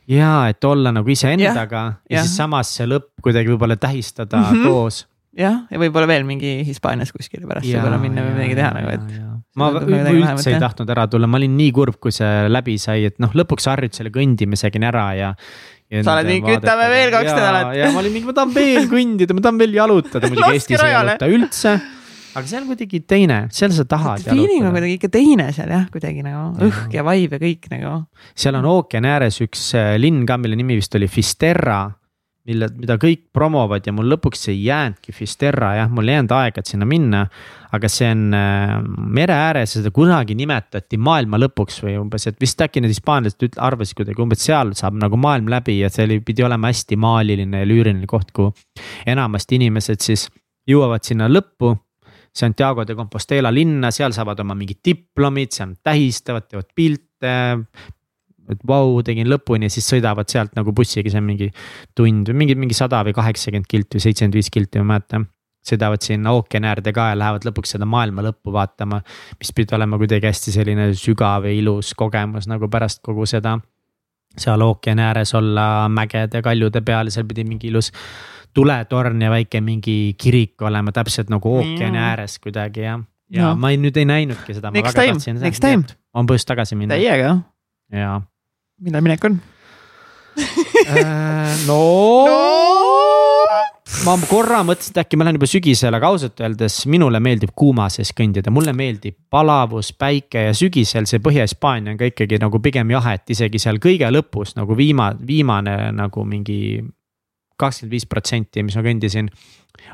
ja et olla nagu iseendaga ja, ja jah. siis samas see lõpp kuidagi võib-olla tähistada mm. -hmm. koos. jah, ja võib-olla veel mingi Hispaanias kuskile pärast võib-olla minna või midagi teha nagu, et. Ma üldse ei tahtnud ära tulla, ma olin nii kurb, kui see läbi sai, et noh, lõpuks harjud selle kõndimisega nii ära ja. ja Sa oled mingi, "Kütame vaadetega." veel kaks nädalat. ja ma olin mingi, ma tahan veel kõndida, ma tahan veel jalutada, muidugi Eestis ei jaluta üldse. aga see on kuidagi teine, seal sa tahad Feeling on kuidagi ikka teine seal jah, kuidagi nagu õhk ja vibe ja kõik nagu. seal on ookeani ääres üks äh, linn ka, mille nimi vist oli Fisterra. Mille, mida kõik promovad ja mul lõpuks ei jäänudki Fisterra jah, mul ei jäänud aega, et sinna minna. aga see on äh, mere ääres ja seda kunagi nimetati maailma lõpuks või umbes, et vist äkki need hispaanlased arvasid kuidagi umbes seal saab nagu maailm läbi ja see oli, pidi olema hästi maaliline ja lüüriline koht, kuhu. enamasti inimesed siis jõuavad sinna lõppu. Santiago de Compostela linna, seal saavad oma mingid diplomid, seal tähistavad, teevad pilte et vau wow,, tegin lõpuni ja siis sõidavad sealt nagu bussiga, see on mingi tund või mingi, mingi sada või kaheksakümmend kilti või seitsekümmend viis kilti, ma ei mäleta. sõidavad sinna ookeani äärde ka ja lähevad lõpuks seda maailma lõppu vaatama. mis pidi olema kuidagi hästi selline sügav ja ilus kogemus nagu pärast kogu seda. seal ookeani ääres olla mägede, kaljude peal, seal pidi mingi ilus tuletorn ja väike mingi kirik olema täpselt nagu ookeani Mm. ääres kuidagi ja. ja No. ma ei, nüüd ei näinudki seda. Next time, next time. on põhjust tagasi minna täiega, ja millal minek on? Äh, no, ma korra mõtlesin, et äkki ma lähen juba sügisele, aga ausalt öeldes minule meeldib kuuma sees kõndida, mulle meeldib palavus, päike ja sügisel see Põhja-Hispaania on ka ikkagi nagu pigem jahe, et isegi seal kõige lõpus nagu viima-, viimane nagu mingi kakskümmend viis protsenti, mis ma kõndisin.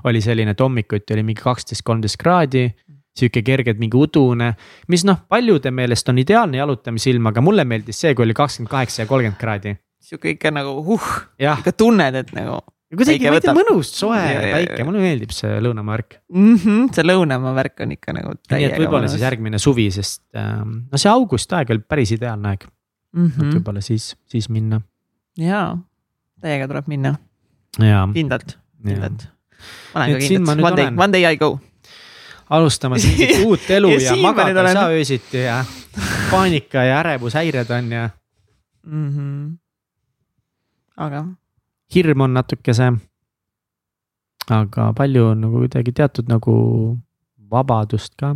oli selline, et hommikuti oli mingi kaksteist, kolmteist kraadi sihuke kergelt mingi udune, mis noh, paljude meelest on ideaalne jalutamisilm, aga mulle meeldis see, kui oli kakskümmend kaheksa ja kolmkümmend kraadi. sihuke ikka nagu huh, ikka tunned, et nagu. kuidagi tea, mõnus, soe ja, päike, mulle meeldib see lõunamaa värk mm. -hmm, see lõunamaa värk on ikka nagu. nii et võib-olla siis järgmine suvi, sest ähm, no see august aeg oli päris ideaalne aeg mm -hmm.. et võib-olla siis, siis minna. jaa, täiega tuleb minna. kindlalt, kindlalt. ma olen ka kindlalt, one day, one day I go alustamas mingit uut elu ja, ja magada ei saa öösiti ja paanika ja ärevushäired on ja mm. -hmm. aga. hirm on natukese. aga palju on nagu kuidagi teatud nagu vabadust ka.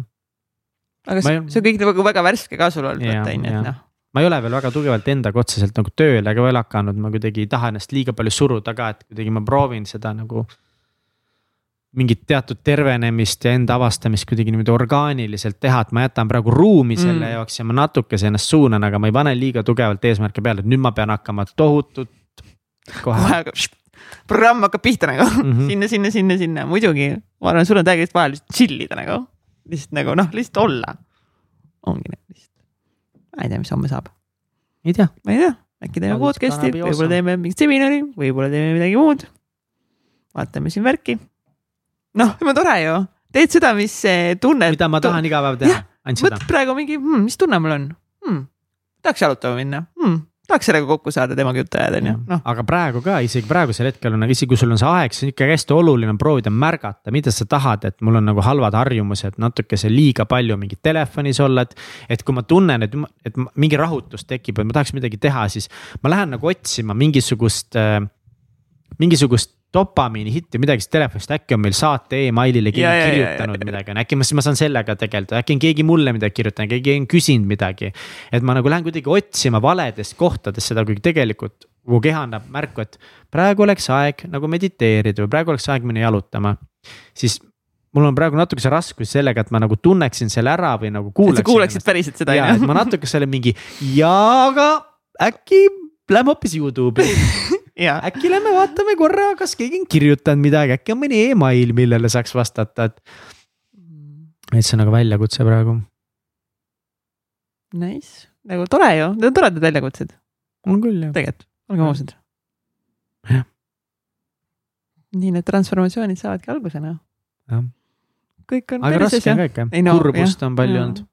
aga see, see on kõik nagu väga värske ka sul olnud, vaata on ju, et noh ma ei ole veel väga tugevalt endaga otseselt nagu tööle ka veel hakanud, ma kuidagi ei taha ennast liiga palju suruda ka, et kuidagi ma proovin seda nagu mingit teatud tervenemist ja enda avastamist kuidagi niimoodi orgaaniliselt teha, et ma jätan praegu ruumi selle mm. jaoks ja ma natukese ennast suunan, aga ma ei pane liiga tugevalt eesmärke peale, et nüüd ma pean hakkama tohutut. kohe programm hakkab pihta nagu mm -hmm. sinna, sinna, sinna, sinna, muidugi. ma arvan, sul on täiesti vaja lihtsalt chill ida nagu, lihtsalt nagu noh, lihtsalt olla. ongi nagu lihtsalt, ma ei tea, mis homme saab. ei tea. ma ei tea, äkki teeme podcast'i, võib-olla teeme mingit seminari, võib-olla teeme midagi muud. vaatame siin värki noh, jumala tore ju, teed seda, mis tunned. mida ma tahan iga päev teha, ainult seda. praegu mingi hmm,, mis tunne mul on hmm,, tahaks jalutama minna hmm tahaks sellega kokku saada, temaga juttu ajada, onju, noh. aga praegu ka, isegi praegusel hetkel on, isegi kui sul on see aeg, siis on ikkagi hästi oluline proovida märgata, mida sa tahad, et mul on nagu halvad harjumused, natukese liiga palju mingit telefonis olla, et. et kui ma tunnen, et, et mingi rahutus tekib, et ma tahaks midagi teha, siis ma lähen nagu otsima mingisugust äh,, mingisugust dopamiini hitti või midagi, siis telefonist äkki on meil saate emailile keegi ja, kirjutanud ja, ja, midagi, äkki ma, siis ma saan sellega tegeleda, äkki on keegi mulle midagi kirjutanud, keegi on küsinud midagi. et ma nagu lähen kuidagi otsima valedest kohtadest seda, kuigi tegelikult mu keha annab märku, et praegu oleks aeg nagu mediteerida või praegu oleks aeg minna jalutama. siis mul on praegu natukese raskus sellega, et ma nagu tunneksin selle ära või nagu kuulaksin. kuulaksid päriselt seda on ju. ma natuke selle mingi ja, aga äkki lähme hoopis Youtube'i äkki lähme vaatame korra, kas keegi on kirjutanud midagi, äkki on mõni email, millele saaks vastata, et. et see on nagu väljakutse praegu. Nice, nagu tore ju, need on toredad väljakutsed. on küll jah. tegelikult, olgem ausad. jah. nii need transformatsioonid saavadki alguse noh. jah. kõik on. aga raske on ka ikka, kurbust on palju olnud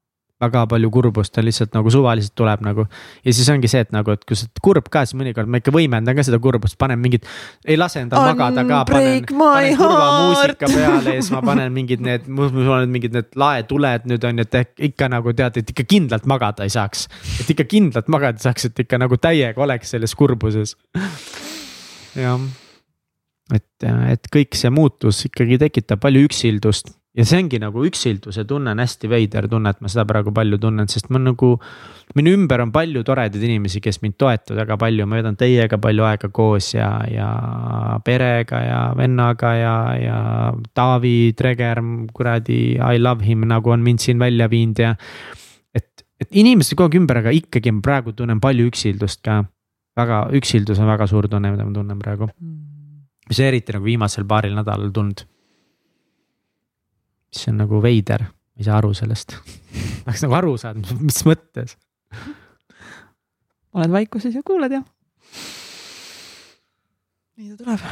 väga palju kurbust, ta lihtsalt nagu suvaliselt tuleb nagu. ja siis ongi see, et nagu, et kui sa oled kurb ka, siis mõnikord ma ikka võimendan ka seda kurbust, panen mingit, ei lase endal magada ka, panen, panen kurva muusika peale ja siis ma panen mingid need, mul on mingid need laetuled nüüd on ju, et ikka nagu tead, et ikka kindlalt magada ei saaks. et ikka kindlalt magada saaks, et ikka nagu täiega oleks selles kurbuses. jah, et, et kõik see muutus ikkagi tekitab palju üksildust ja see ongi nagu üksilduse tunne on hästi veider tunne, et ma seda praegu palju tunnen, sest ma nagu. minu ümber on palju toredaid inimesi, kes mind toetavad väga palju, ma veedan teiega palju aega koos ja, ja perega ja vennaga ja, ja Taavi Treger, kuradi I love him nagu on mind siin välja viinud ja. et, et inimesed kogu aeg ümber, aga ikkagi ma praegu tunnen palju üksildust ka. väga, üksildus on väga suur tunne, mida ma tunnen praegu. mis eriti nagu viimasel paaril nädalal tulnud mis on nagu veider, ma ei saa aru sellest tahaks nagu aru saada, mis mõttes. oled vaikuses ja kuulad ja. nii ta tuleb.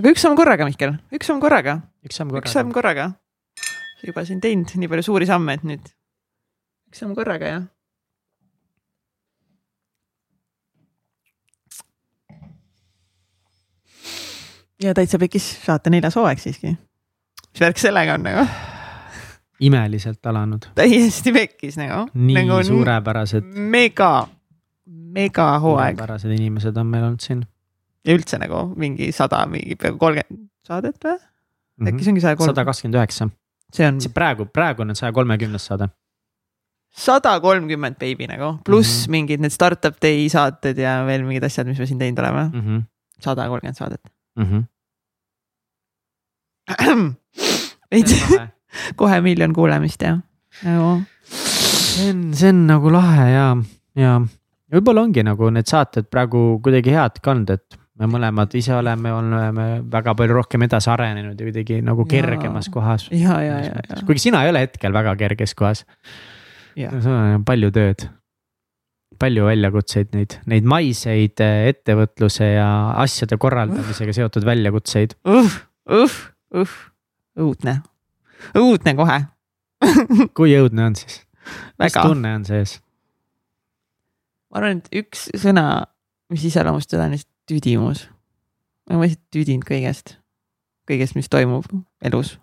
aga üks samm korraga, Mihkel, üks samm korraga. üks samm korraga. üks samm korraga. juba siin teinud nii palju suuri samme, et nüüd üks samm korraga ja ja täitsa pekis saate neljas hooaeg siiski mis värk sellega on nagu? imeliselt alanud. täiesti pekkis nagu. nii nagu suurepärased. mega, mega hooaeg. suurepärased inimesed on meil olnud siin. ja üldse nagu mingi sada, mingi peaaegu kolmkümmend saadet või mm? -hmm. äkki see ongi saja kolm? sada kakskümmend üheksa. see on. praegu, praegu on saja kolmekümnes saade. sada kolmkümmend beebi nagu, pluss mm -hmm. mingid need startup day saated ja veel mingid asjad, mis me siin teinud oleme. Mhm. sada kolmkümmend saadet -hmm. veits kohe miljon kuulamist ja nagu. see on, see on nagu lahe ja, ja võib-olla ongi nagu need saated praegu kuidagi head ka olnud, et me mõlemad ise oleme, oleme väga palju rohkem edasi arenenud ja kuidagi nagu kergemas ja. kohas. ja, ja, ja, ja. kuigi sina ei ole hetkel väga kerges kohas. sul on palju tööd, palju väljakutseid, neid, neid maiseid ettevõtluse ja asjade korraldamisega seotud väljakutseid uh,. uh, uh, õudne, õudne kohe kui õudne on siis? mis tunne on sees? ma arvan, et üks sõna, mis iseloomustab seda on lihtsalt tüdimus. ma olen lihtsalt tüdinud kõigest, kõigest, mis toimub elus.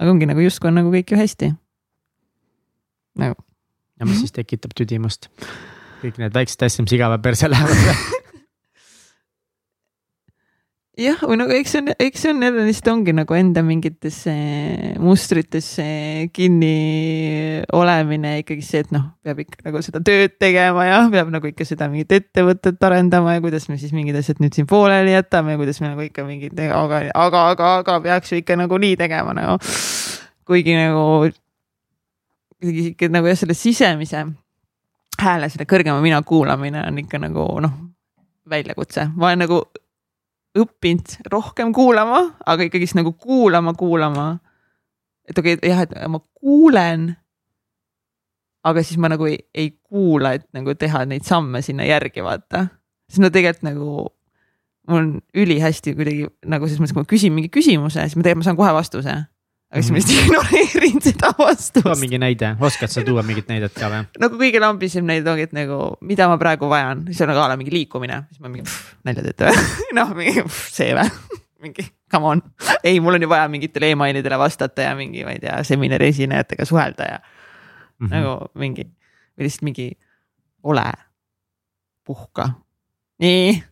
aga ongi nagu justkui on nagu kõik ju hästi. nagu. ja mis siis tekitab tüdimust? kõik need väiksed asjad, mis igave perse lähevad jah, või nagu eks see on, eks see on jälle lihtsalt ongi nagu enda mingitesse mustritesse kinni olemine ikkagi see, et noh, peab ikka nagu seda tööd tegema ja peab nagu ikka seda mingit ettevõtet arendama ja kuidas me siis mingid asjad nüüd siin pooleli jätame ja kuidas me nagu ikka mingid, aga, aga, aga, aga peaks ju ikka nagu nii tegema nagu. kuigi nagu kuidagi ikka nagu jah, selle sisemise hääle, selle kõrgema mina kuulamine on ikka nagu noh, väljakutse, ma olen nagu õppinud rohkem kuulama, aga ikkagist nagu kuulama, kuulama. et okei okay,, jah, et ma kuulen. aga siis ma nagu ei, ei kuula, et nagu teha neid samme sinna järgi vaata. siis no tegelikult nagu mul on ülihästi kuidagi nagu selles mõttes, kui ma küsin mingi küsimuse, siis ma tegelikult ma saan kohe vastuse aga siis ma lihtsalt ignoreerin seda vastust. too mingi näide, oskad sa tuua mingit näidet ka või? nagu kõige lambisem näide ongi, et nagu mida ma praegu vajan, siis on nagu a la mingi liikumine, siis ma mingi nalja teete või? Noh, mingi pff, see või? Mingi come on, ei, mul on ju vaja mingitele emailidele vastata ja mingi, ma ei tea, seminari esinejatega suhelda ja mm -hmm. nagu mingi või lihtsalt mingi ole, puhka, nii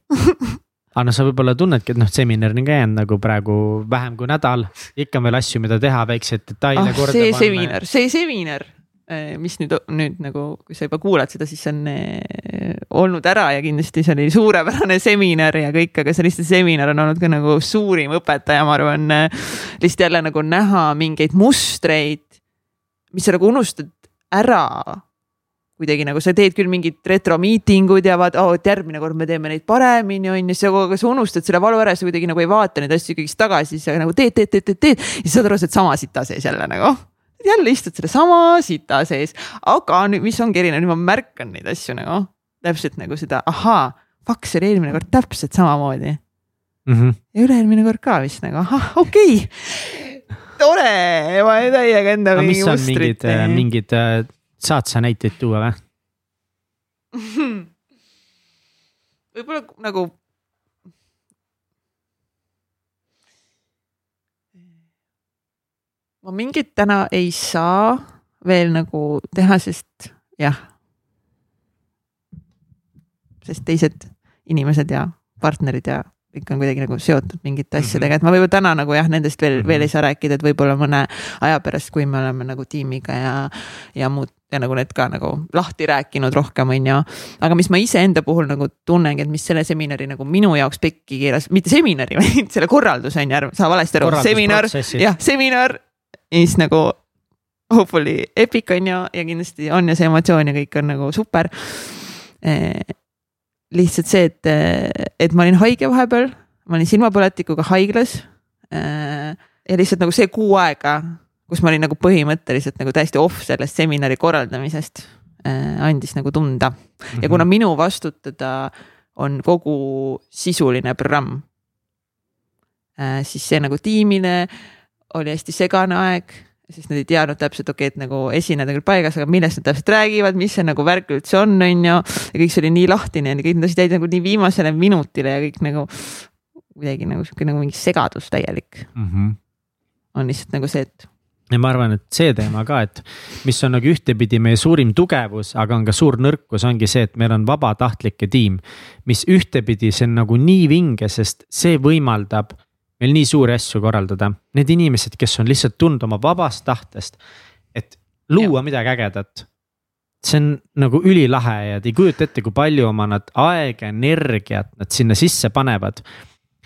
aga noh, sa võib-olla tunnedki, et noh, seminar on ka jäänud nagu praegu vähem kui nädal, ikka on veel asju, mida teha, väikseid detaile ah, korda see panna. seminar, see seminar, eh, mis nüüd, nüüd nagu, kui sa juba kuulad seda, siis on eh, olnud ära ja kindlasti see oli suurepärane seminar ja kõik, aga see lihtsalt seminar on olnud ka nagu suurim õpetaja, ma arvan. Eh, lihtsalt jälle nagu näha mingeid mustreid, mis sa nagu unustad ära kuidagi nagu sa teed küll mingid retromiitingud ja vaat, oh, et järgmine kord me teeme neid paremini, on ju, aga sa unustad selle valu ära, sa kuidagi nagu ei vaata neid asju ikkagist tagasi, siis sa nagu teed, teed, teed, teed, teed ja siis saad aru, sa oled sama sita sees jälle nagu. jälle istud selle sama sita sees, aga nüüd, mis ongi erinev, nüüd ma märkan neid asju nagu täpselt nagu seda, ahaa, fuck, see oli eelmine kord täpselt samamoodi mm. -hmm. ja üle-eelmine kord ka vist nagu, ahah, okei okay. tore, ma täiega enda mingi mustrit. mingid, mingid äh, saad sa näiteid tuua või? võib-olla nagu. ma mingit täna ei saa veel nagu teha, sest jah. sest teised inimesed ja partnerid ja kõik on kuidagi nagu seotud mingite mhm. asjadega, et ma võib-olla täna nagu jah, nendest veel veel ei saa rääkida, et võib-olla mõne aja pärast, kui me oleme nagu tiimiga ja, ja muud ja nagu need ka nagu lahti rääkinud rohkem, on ju. aga mis ma iseenda puhul nagu tunnengi, et mis selle seminari nagu minu jaoks pekki keeras, mitte seminari, vaid selle korralduse on ju, saa valesti aru, seminar, jah, seminar, siis nagu hopefully epic on ju ja kindlasti on ja see emotsioon ja kõik on nagu super eh, lihtsalt see, et, et ma olin haige vahepeal, ma olin silmapõletikuga haiglas. Äh, ja lihtsalt nagu see kuu aega, kus ma olin nagu põhimõtteliselt nagu täiesti off sellest seminari korraldamisest, äh, andis nagu tunda. ja kuna mhm. minu vastutada on kogu sisuline programm, äh, siis see nagu tiimile oli hästi segane aeg siis nad ei teadnud täpselt, okei okay,, et nagu esinejad on küll paigas, aga millest nad täpselt räägivad, mis see nagu värk üldse on, on ju. ja kõik see oli nii lahtine ja kõik need asjad jäid nagu nii viimasele minutile ja kõik nagu kuidagi nagu sihuke nagu mingi segadus täielik mm. -hmm. on lihtsalt nagu see, et ja ma arvan, et see teema ka, et mis on nagu ühtepidi meie suurim tugevus, aga on ka suur nõrkus, ongi see, et meil on vabatahtlike tiim. mis ühtepidi, see on nagu nii vinge, sest see võimaldab meil nii suuri asju korraldada. Need inimesed, kes on lihtsalt tulnud oma vabast tahtest, et luua midagi ägedat. see on nagu ülilahe ja te ei kujuta ette, kui palju oma nad aega, energiat nad sinna sisse panevad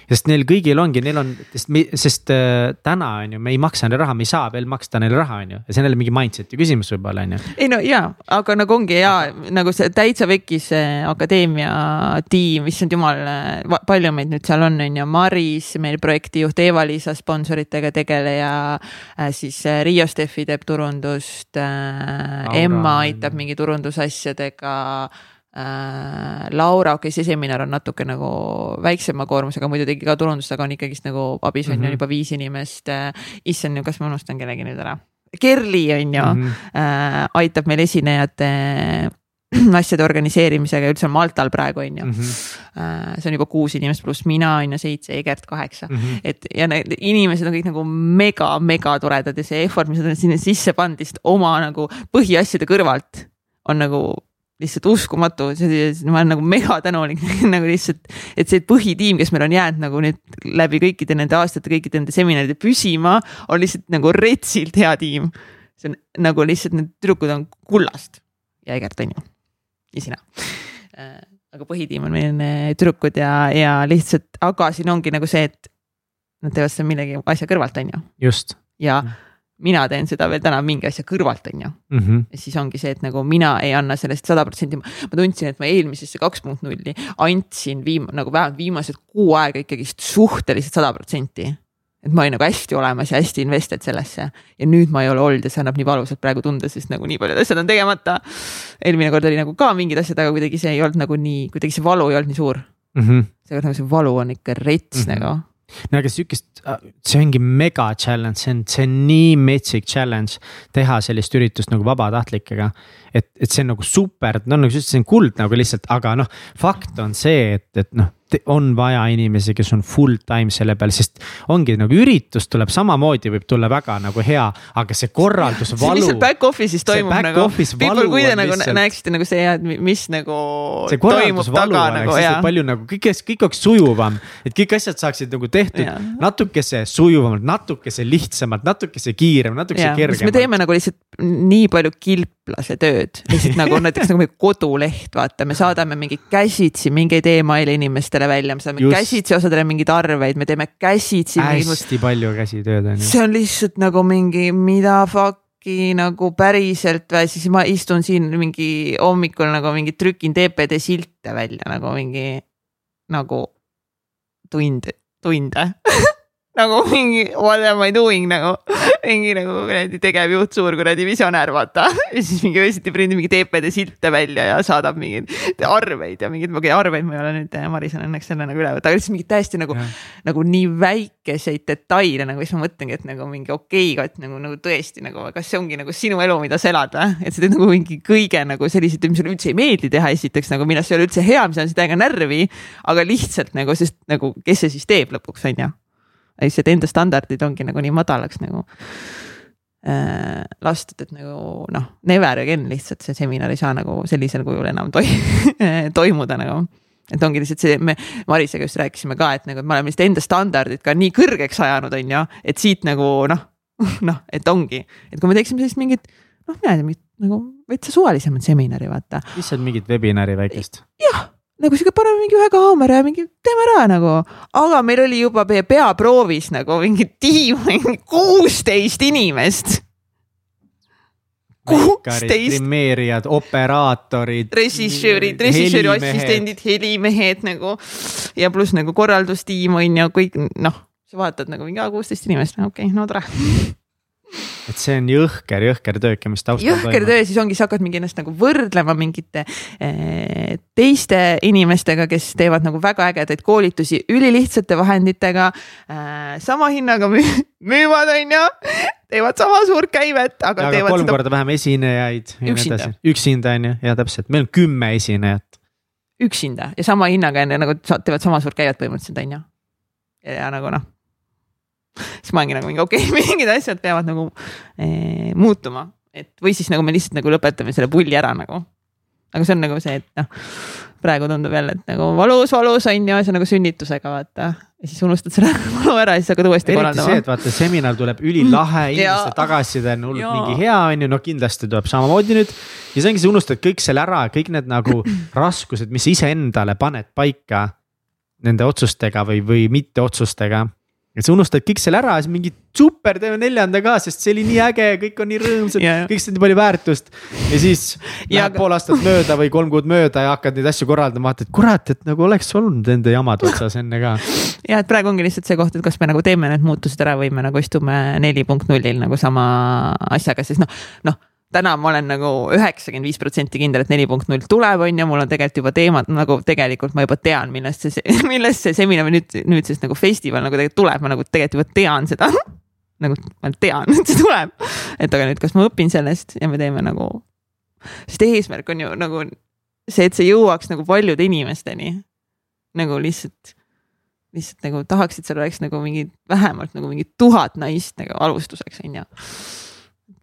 sest neil kõigil ongi, neil on, sest, sest äh, täna on ju, me ei maksa neile raha, me ei saa veel maksta neile raha, on ju, ja see on jälle mingi mindset'i küsimus võib-olla on ju. ei no ja, aga nagu ongi ja nagu see täitsa vekkis akadeemia tiim, issand jumal, palju meid nüüd seal on, on ju, Maris, meil projektijuht Eva-Liisa sponsoritega tegeleja äh,. siis äh, Riio Steffi teeb turundust äh,, Emma aitab mingi turundusasjadega äh,. Laura, okei okay,, see seminar on natuke nagu väiksema koormusega, muidu tegi ka turundust, aga on ikkagist nagu abis on mm -hmm. ju juba viis inimest äh,. issand, kas ma unustan kellegi nüüd ära? Kerli on ju mm, -hmm. äh, aitab meil esinejate asjade organiseerimisega üldse on Maltal praegu on ju mm. -hmm. see on juba kuus inimest pluss mina on ju seitse, Egert kaheksa mm, -hmm. et ja need inimesed on kõik nagu mega, mega toredad ja see effort, mis nad on sinna sisse pannud lihtsalt oma nagu põhiasjade kõrvalt on nagu lihtsalt uskumatu, ma olen nagu mega tänulik nagu lihtsalt, et see põhitiim, kes meil on jäänud nagu nüüd läbi kõikide nende aastate, kõikide nende seminaride püsima, on lihtsalt nagu retsilt hea tiim. see on nagu lihtsalt need tüdrukud on kullast ja Egert on ju ja sina äh, aga põhitiim on meil tüdrukud ja, ja lihtsalt, aga siin ongi nagu see, et nad teevad seda millegi asja kõrvalt, on ju. just. ja mm mina teen seda veel täna mingi asja kõrvalt, on ju mm. -hmm. ja siis ongi see, et nagu mina ei anna sellest sada protsenti, ma tundsin, et ma eelmisesse kaks punkt nulli andsin viim-, nagu vähemalt viimased kuu aega ikkagist suhteliselt sada protsenti. et ma olin nagu hästi olemas ja hästi invested sellesse ja nüüd ma ei ole olnud ja see annab nii valusalt praegu tunda, sest nagu nii paljud asjad on tegemata. eelmine kord oli nagu ka mingid asjad, aga kuidagi see ei olnud nagu nii, kuidagi see valu ei olnud nii suur mm. -hmm. seekord nagu see valu on ikka rets mm -hmm. nagu no aga sihukest, äh, see ongi mega challenge, see on, see on nii metsik challenge teha sellist üritust nagu vabatahtlikega. et, et see on nagu super, no nagu sa ütlesid, see on kuld nagu lihtsalt, aga noh, fakt on see, et, et noh on vaja inimesi, kes on full time selle peal, sest ongi nagu üritus tuleb samamoodi, võib tulla väga nagu hea, aga see korraldus valu. see lihtsalt back office'is toimub back nagu. People, kui te nagu lihtsalt... näeksite nagu see, mis nagu. see korraldus valu oleks nagu, lihtsalt palju nagu kõik, kõik oleks sujuvam, et kõik asjad saaksid nagu tehtud natukese sujuvamalt, natukese lihtsamalt, natukese kiirem, natukese kergemalt. me teeme nagu lihtsalt nii palju kilplase tööd, lihtsalt nagu näiteks nagu meie koduleht, vaata, me saadame mingi käsitsi mingeid email'e inimestele inimestele välja, me saame Just. käsitsi osadele mingeid arveid, me teeme käsitsi. hästi palju käsitööd on ju. see on lihtsalt nagu mingi, mida fuck'i nagu päriselt või siis ma istun siin mingi hommikul nagu mingi trükin TPD silte välja nagu mingi nagu tund, tunde nagu mingi what am I doing nagu, mingi nagu kuradi tegevjuht, suur kuradi visionäär, vaata. ja siis mingi öösiti prindib mingi TPD silte välja ja saadab mingeid arveid ja mingeid, okei okay, arveid ma ei ole nüüd, Maris on õnneks selle nagu üle võtta, aga lihtsalt mingeid täiesti nagu, nagu nii väikeseid detaile nagu, siis ma mõtlengi, et nagu mingi okei okay,, et nagu, nagu tõesti nagu, kas see ongi nagu sinu elu, mida sa elad või? et sa teed nagu mingi kõige nagu selliseid, mis sulle üldse ei meeldi teha, esiteks nagu millest ei ole üldse hea, mis on täiega närvi. aga lihtsalt nagu, sest nagu, kes see siis teeb lõpuks, on ju lihtsalt enda standardid ongi nagu nii madalaks nagu äh, lastud, et nagu noh, never again lihtsalt see seminar ei saa nagu sellisel kujul enam toi toimuda nagu et ongi lihtsalt see, me Marisega just rääkisime ka, et nagu, et me oleme lihtsalt enda standardid ka nii kõrgeks ajanud, on ju, et siit nagu noh, noh, et ongi, et kui me teeksime sellist mingit noh, mina ei tea, nagu veitsa suvalisemat seminari, vaata. lihtsalt mingit webinari väikest. jah nagu sihuke paneme mingi ühe kaamera ja mingi teeme ära nagu, aga meil oli juba meie peaproovis nagu mingi tiim, mingi kuusteist inimest. kuusteist. grimeerijad, operaatorid. režissöörid, režissööri assistendid, helimehed nagu ja pluss nagu korraldustiim on ju kõik noh, sa vaatad nagu mingi kuusteist inimest, okei okay,, no tore et see on jõhker, jõhker töö ikka, mis taustal toimub. jõhker töö, siis ongi, sa hakkad mingi ennast nagu võrdlema mingite eh, teiste inimestega, kes teevad nagu väga ägedaid koolitusi ülilihtsate vahenditega eh,. sama hinnaga müüvad, on ju, teevad sama suurt käivet, aga. aga kolm seda... korda vähem esinejaid. üksinda. üksinda on ju, ja täpselt, meil on kümme esinejat. üksinda ja sama hinnaga on ju nagu teevad sama suurt käivet põhimõtteliselt on ju. ja nagu noh siis ma olengi nagu mingi okei okay, mingid asjad peavad nagu ee, muutuma, et või siis nagu me lihtsalt nagu lõpetame selle pulli ära nagu. aga see on nagu see, et noh, praegu tundub jälle, et nagu valus, valus on ju, see on nagu sünnitusega vaata. ja siis unustad selle valu ära ja siis hakkad uuesti korraldama. see, et vaata seminar tuleb ülilahe, inimeste tagasiside on hullult mingi hea, on ju, no kindlasti tuleb samamoodi nüüd. ja see ongi, sa unustad kõik selle ära, kõik need nagu raskused, mis iseendale paned paika nende otsustega või, või mitteotsustega et sa unustad kõik selle ära, siis mingi super, teeme neljanda ka, sest see oli nii äge, kõik on nii rõõmsad yeah., kõik said nii palju väärtust. ja siis ja läheb aga... pool aastat mööda või kolm kuud mööda ja hakkad neid asju korraldama, vaatad, kurat, et nagu oleks olnud nende jamad otsas enne ka. ja, et praegu ongi lihtsalt see koht, et kas me nagu teeme need muutused ära või me nagu istume neli punkt nullil nagu sama asjaga, siis noh, noh täna ma olen nagu üheksakümmend viis protsenti kindel, et neli punkt null tuleb, on ju, mul on tegelikult juba teemad nagu tegelikult ma juba tean, millest see, millest see seminar või nüüd, nüüd siis nagu festival nagu tegelikult tuleb, ma nagu tegelikult juba tean seda nagu ma tean, et see tuleb. et aga nüüd, kas ma õpin sellest ja me teeme nagu, sest eesmärk on ju nagu see, et see jõuaks nagu paljude inimesteni. nagu lihtsalt, lihtsalt nagu tahaks, et seal oleks nagu mingi vähemalt nagu mingi tuhat naist nagu alustuseks on ju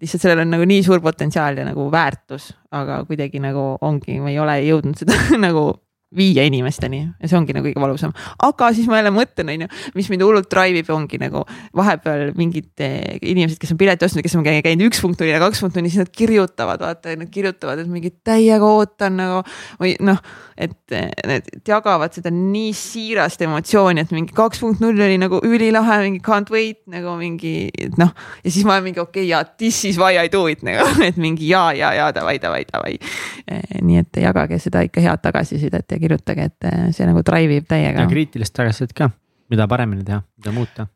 lihtsalt sellel on nagu nii suur potentsiaal ja nagu väärtus, aga kuidagi nagu ongi, me ei ole jõudnud seda nagu viia inimesteni ja see ongi nagu kõige valusam. aga siis ma jälle mõtlen, on ju, mis mind hullult drive ib, ongi nagu vahepeal mingid eh, inimesed, kes on pileti ostnud, kes on käinud üks punkt ja kaks punkt null, siis nad kirjutavad, vaata, nad kirjutavad, et mingi täiega ootan nagu või noh, et eh, need jagavad seda nii siirast emotsiooni, et mingi kaks punkt null oli nagu ülilahe, mingi can't wait nagu mingi noh. ja siis ma olen mingi okei okay, ja this is why I do it nagu, et mingi ja, ja, ja davai, davai, davai. Eh, nii et jagage seda ikka head tagasisidet ja kirjutage, et eh, see nagu drive ib täiega. ja kriitilist tagasisidet ka, mida paremini teha, mida muuta.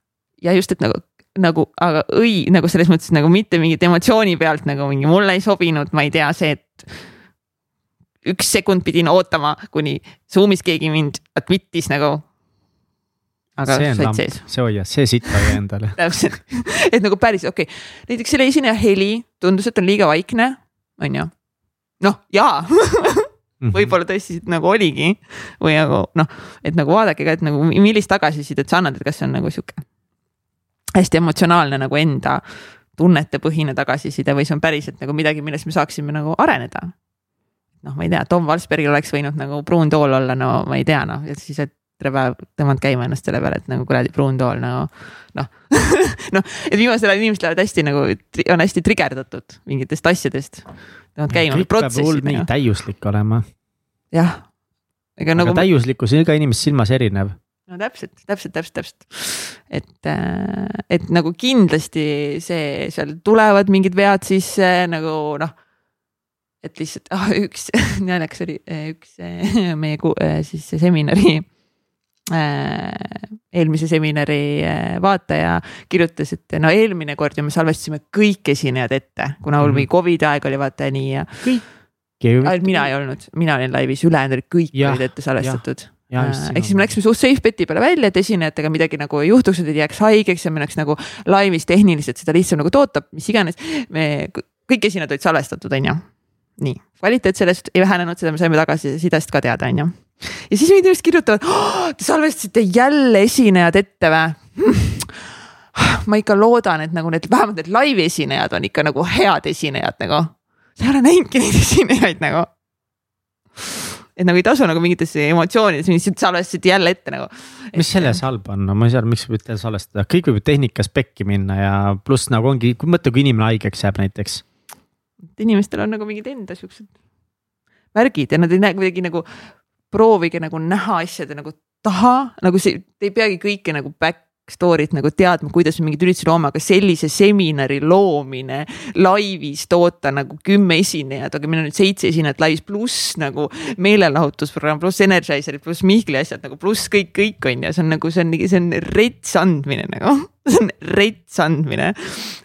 ja just, et nagu, nagu, aga õi nagu selles mõttes nagu mitte mingit emotsiooni pealt nagu mingi mulle ei sobinud, ma ei tea, see, et üks sekund pidin ootama, kuni Zoom'is keegi mind admit'is nagu aga see on lamp, see hoias, see sitt hoia endale täpselt, et nagu päris okei okay., näiteks selle esineja heli tundus, et on liiga vaikne, on ju. noh, jaa Mhm. võib-olla tõesti nagu oligi või nagu noh, et nagu vaadake ka, et nagu millist tagasisidet sa annad, et kas see on nagu sihuke hästi emotsionaalne nagu enda tunnetepõhine tagasiside või see on päriselt nagu midagi, millest me saaksime nagu areneda. noh, ma ei tea, Tom Valsbergil oleks võinud nagu pruun tool olla, no ma ei tea, noh, ja siis, et tere päev, tõmbad käima ennast selle peale, et nagu kuradi pruun tool nagu noh noh, et viimasel ajal inimesed lähevad hästi nagu, on hästi trigerdatud mingitest asjadest peavad käima. kõik peab hull nii täiuslik olema. jah. aga nagu. täiuslikkus on iga inimese silmas erinev. no täpselt, täpselt, täpselt, täpselt. et, äh, et nagu kindlasti see, seal tulevad mingid vead sisse nagu noh et lihtsalt ah, üks naljakas oli üks meie siis seminari Äh, eelmise seminari äh, vaataja kirjutas, et no eelmine kord ju me salvestasime kõik esinejad ette, kuna mul mm -hmm. mingi Covidi aeg oli vaata nii ja. ainult mina ei olnud, mina olin laivis, ülejäänud olid kõik ja, olid ette salvestatud äh, ehk siis me läksime suht safe bet'i peale välja, et esinejatega midagi nagu ei juhtuks, et ei jääks haigeks ja me oleks nagu laivis tehniliselt seda lihtsam nagu toota, mis iganes. me kõik esinejad olid salvestatud, on ju. nii, kvaliteet sellest ei vähenenud, seda me saime tagasisidest ka teada, on ju ja siis mingid inimesed kirjutavad oh,, te salvestasite jälle esinejad ette või ma ikka loodan, et nagu need, vähemalt need live esinejad on ikka nagu head esinejad nagu. sa ei ole näinudki neid esinejaid nagu. et nagu ei tasu nagu mingitesse emotsioonidesse, mis salvestasid jälle ette nagu. mis selles halba on, no ma ei saa aru, miks võib jälle salvestada, kõik võib tehnikas pekki minna ja pluss nagu ongi, mõtle, kui inimene haigeks jääb näiteks. inimestel on nagu mingid enda siuksed värgid ja nad ei näe kuidagi nagu proovige nagu näha asjade nagu taha, nagu see, te ei peagi kõike nagu back story't nagu teadma, kuidas me mingeid üritusi loome, aga sellise seminari loomine laivis toota nagu kümme esinejat, aga meil on nüüd seitse esinejat laivis, pluss nagu meelelahutusprogramm, pluss Energizerid, pluss Mihkli asjad nagu pluss kõik, kõik on ju, see on nagu, see on, see on rets andmine nagu see on rets andmine.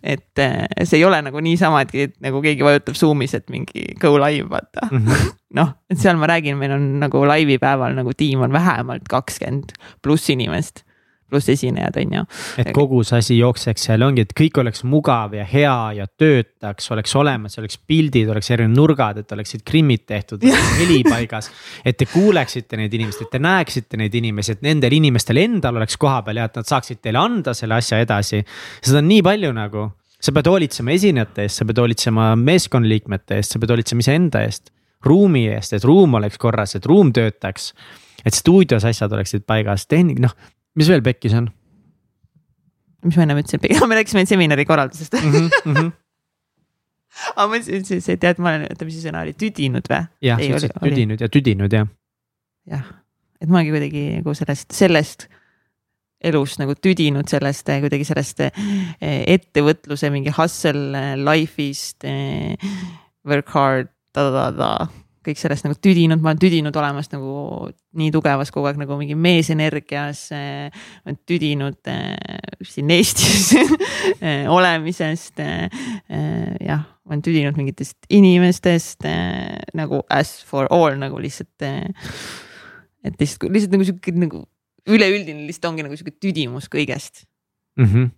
et eh, see ei ole nagu niisama, et nagu keegi vajutab Zoom'is, et mingi go live vaata mm -hmm. noh, et seal ma räägin, meil on nagu laivi päeval nagu tiim on vähemalt kakskümmend pluss inimest pluss esinejad, on ju. et kogu see asi jookseks seal ongi, et kõik oleks mugav ja hea ja töötaks, oleks olemas, oleks pildid, oleks erinevad nurgad, et oleksid krimmid tehtud, heli paigas. et te kuuleksite neid inimesi, et te näeksite neid inimesi, et nendel inimestel endal oleks kohapeal ja et nad saaksid teile anda selle asja edasi. seda on nii palju nagu, sa pead hoolitsema esinejate eest, sa pead hoolitsema meeskonnaliikmete eest, sa pead hoolitsema iseenda eest ruumi eest, et ruum oleks korras, et ruum töötaks. et stuudios asjad oleksid paigas, tehnik-, noh, mis veel pekkis on? mis ma ennem ütlesin, me rääkisime seminari korraldusest mm. -hmm. aga ma ütlesin, et tead, ma olen, oota, mis see sõna oli, tüdinud või? jah, sa ütlesid tüdinud ja tüdinud jah. jah, et ma olengi kuidagi nagu sellest, sellest elust nagu tüdinud sellest kuidagi sellest eh, ettevõtluse mingi hustle eh, life'ist, eh, work hard, ta-ta-ta, kõik sellest nagu tüdinud, ma olen tüdinud olemas nagu nii tugevas kogu aeg nagu mingi meesenergias. ma olen tüdinud siin Eestis olemisest. jah, ma olen tüdinud mingitest inimestest nagu as for all nagu lihtsalt. et lihtsalt, lihtsalt nagu sihuke nagu üleüldine lihtsalt ongi nagu sihuke tüdimus kõigest mm. -hmm.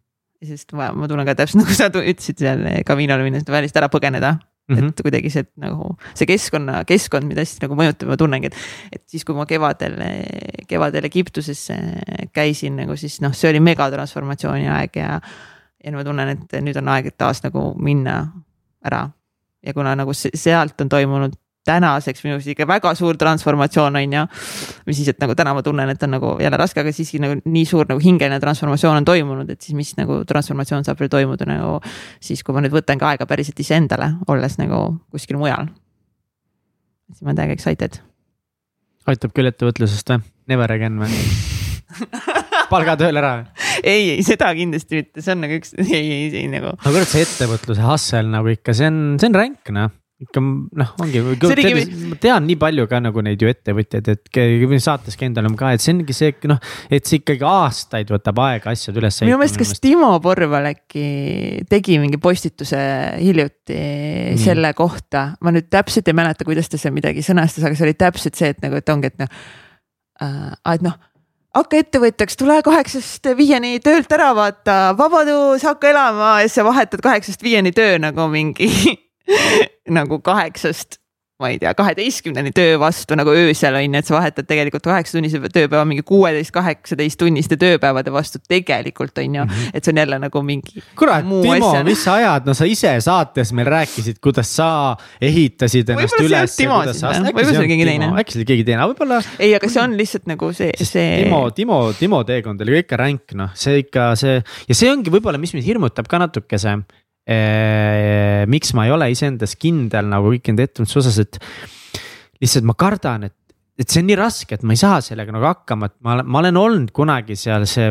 sest ma, ma tunnen ka täpselt nagu sa ütlesid seal Caminole minnes, et välist ära põgeneda mm. -hmm. et kuidagi see nagu see keskkonna, keskkond, mida siis nagu mõjutab, ma tunnengi, et, et siis, kui ma kevadel, kevadel Egiptuses käisin nagu siis noh, see oli megatransformatsiooni aeg ja. ja ma tunnen, et nüüd on aeg taas nagu minna ära ja kuna nagu sealt on toimunud tänaseks minu arust ikka väga suur transformatsioon on ju. mis siis, et nagu täna ma tunnen, et on nagu jälle raske, aga siiski nagu nii suur nagu hingeline transformatsioon on toimunud, et siis mis nagu transformatsioon saab veel toimuda nagu. siis, kui ma nüüd võtan ka aega päriselt iseendale, olles nagu kuskil mujal. siis ma olen täiega excited. aitab küll ettevõtlusest või, never again või palgatööl ära ei, ei seda kindlasti mitte, see on nagu üks, ei, ei, ei nagu. aga kurat, see ettevõtluse hustle nagu ikka, see on, see on ränk noh ikka noh, ongi, ma tean nii palju ka nagu neid ju ettevõtjaid, et saates käinud oleme ka, et see ongi see noh, et see ikkagi aastaid võtab aega asjad üles. minu meelest, kas Timo Porval äkki tegi mingi postituse hiljuti mm. selle kohta, ma nüüd täpselt ei mäleta, kuidas ta seal midagi sõnastas, aga see oli täpselt see, et nagu, et ongi, et noh äh,, et noh hakka ettevõtjaks, tule kaheksast viieni töölt ära, vaata, vabadus, hakka elama ja siis sa vahetad kaheksast viieni töö nagu mingi nagu kaheksast ma ei tea, kaheteistkümneni töö vastu nagu öösel on ju, et sa vahetad tegelikult kaheksatunnise tööpäeva mingi kuueteist, kaheksateist tunniste tööpäevade vastu tegelikult on ju mm, -hmm. et see on jälle nagu mingi. kurat, Timo, mis sa ajad, no sa ise saates meil rääkisid, kuidas sa ehitasid ennast üles. võib-olla see oli keegi teine. äkki see oli keegi teine, võib-olla. ei, aga see on lihtsalt nagu see, see. Timo, Timo, Timo teekond oli ikka ränk, noh, see ikka see ja see ongi võib-olla, mis mind hirmutab ka natukese miks ma ei ole iseendas kindel nagu kõik nende ettevõtluse osas, et lihtsalt ma kardan, et, et see on nii raske, et ma ei saa sellega nagu hakkama, et ma, ma olen olnud kunagi seal see.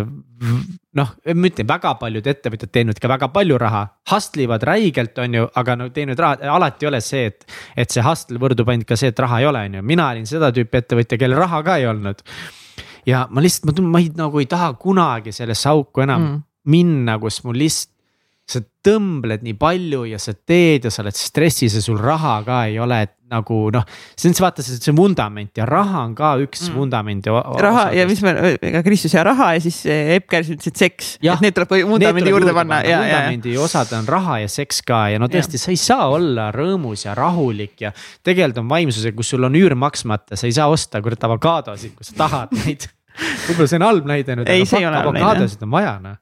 noh, ma ütlen, väga paljud ettevõtjad teinud ka väga palju raha, hustle ivad räigelt, on ju, aga no teinud raha, alati ei ole see, et. et see hustle võrdub ainult ka see, et raha ei ole, on ju, mina olin seda tüüpi ettevõtja, kellel raha ka ei olnud. ja ma lihtsalt, ma tunnen, ma ei, nagu ei taha kunagi sellesse auku enam mm. minna, kus mul lihtsalt sa tõmbled nii palju ja sa teed ja sa oled stressis ja sul raha ka ei ole, et nagu noh. see on, vaata see, see vundament ja raha on ka üks mm. vundamendi. raha ja mis me, ega Kristus ja raha ja siis Epp Kärs ütles, et seks, et need tuleb vundamendi juurde panna. vundamendi osad on raha ja seks ka ja no tõesti, sa ei saa olla rõõmus ja rahulik ja. on vaimsusega, kus sul on üür maksmata, sa ei saa osta kurat avokaadosid, kui sa tahad neid võib-olla see on halb näide nüüd, aga avokaadosid on vaja noh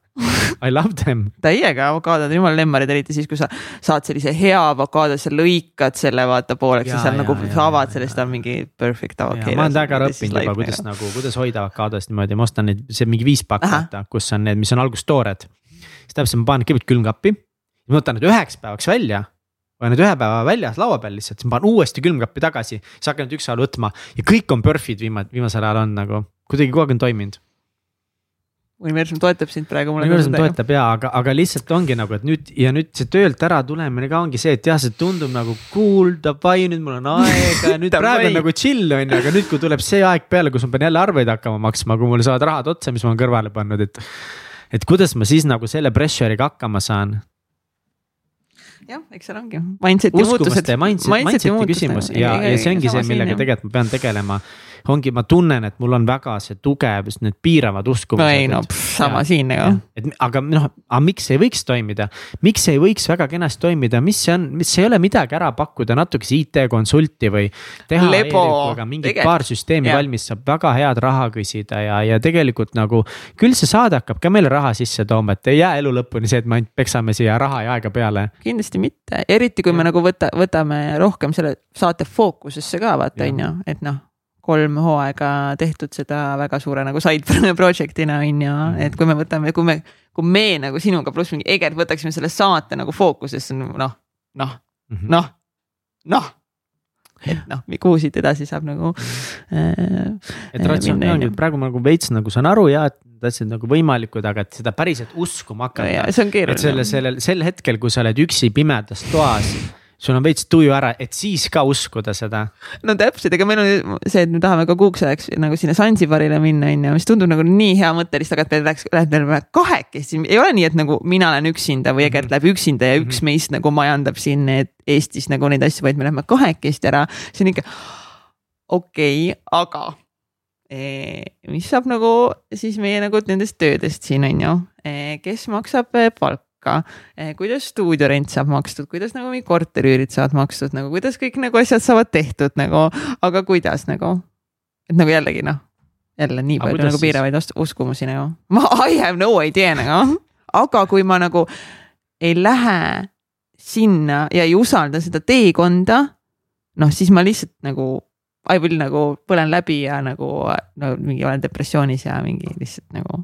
I love them. täiega avokaadod on jumala lemmarid, eriti siis, kui sa saad sellise hea avokaado, sa lõikad selle vaata pooleks ja, ja seal ja, nagu ja, avad ja, sellest, on mingi perfect avokado. ma olen väga ära õppinud juba, kuidas nagu, kuidas hoida avokaadost niimoodi, ma ostan neid, see mingi viis pakk vaata, kus on need, mis on alguses toored. siis täpselt ma panen kõigepealt külmkappi, ma võtan need üheks päevaks välja. Need ühe päeva väljas laua peal lihtsalt, siis ma panen uuesti külmkappi tagasi, siis hakkan nüüd ükshaaval võtma. Ja kõik on perfid viimane, viimasel ajal on nagu kuidagi kogu aeg on toiminud universum toetab sind praegu. universum toetab ja, aga, aga lihtsalt ongi nagu, et nüüd ja nüüd see töölt ära tulemine ka ongi see, et jah, see tundub nagu cool, davai, nüüd mul on aega ja nüüd praegu on nagu chill on ju, aga nüüd, kui tuleb see aeg peale, kus ma pean jälle arveid hakkama maksma, kui mul saavad rahad otsa, mis ma olen kõrvale pannud, et. et kuidas ma siis nagu selle pressure'iga hakkama saan jah, eks seal ongi mindset'i muutused. Mindset, mindset'i küsimus ja, ja see ongi see, millega tegelikult ma pean tegelema ongi, ma tunnen, et mul on väga see tugev, just need piiravad uskumused. no ei no pff, sama ja, siin nagu. et aga noh, aga miks ei võiks toimida, miks ei võiks väga kenasti toimida, mis see on, mis ei ole midagi ära pakkuda, natukese IT-konsulti või. teha e-rikuga mingi paar süsteemi ja. valmis, saab väga head raha küsida ja, ja tegelikult nagu. küll see saade hakkab ka meile raha sisse tooma, et ei jää elu lõpuni see, et me ainult peksame siia raha ja aega peale. kindlasti mitte, eriti kui ja. me nagu võta, võtame rohkem selle saate fookusesse ka vaata on ju, et noh kolm hooaega tehtud seda väga suure nagu side project'ina on ju, mhm. et kui me võtame, kui me, kui me nagu sinuga pluss mingi Egert võtaksime selle saate nagu fookusesse, noh, noh, mhm. noh, noh et noh, kuhu siit edasi saab nagu äh,. et ratsionaalne, praegu ma nagu veits nagu saan aru ja, et asjad nagu võimalikud, aga et seda päriselt uskuma hakata no. on et selle, sellel, sel hetkel, kui sa oled üksi pimedas toas sul on veits tuju ära, et siis ka uskuda seda. no täpselt, ega meil on see, et me tahame ka kuuks ajaks nagu sinna Sansibarile minna, on ju, mis tundub nagu nii hea mõte, lihtsalt, aga et me läheks, läheme kahekesi, ei ole nii, et nagu mina olen üksinda või Egert mhm. läheb üksinda ja üks -hmm. meist nagu majandab siin Eestis nagu neid asju, vaid me läheme kahekesti ära, see on ikka okei okay,, aga eh, mis saab nagu siis meie nagu nendest töödest siin on ju, eh, kes maksab eh, palka palka. Eh, kuidas stuudiorent saab makstud, kuidas nagu mingi korteriüürid saavad makstud nagu, kuidas kõik nagu asjad saavad tehtud nagu, aga kuidas nagu. et nagu jällegi noh, jälle nii palju nagu piiravaid uskumusi nagu, ma I have no idea nagu, aga kui ma nagu ei lähe sinna ja ei usalda seda teekonda. noh, siis ma lihtsalt nagu I will nagu põlen läbi ja nagu no mingi olen depressioonis ja mingi lihtsalt nagu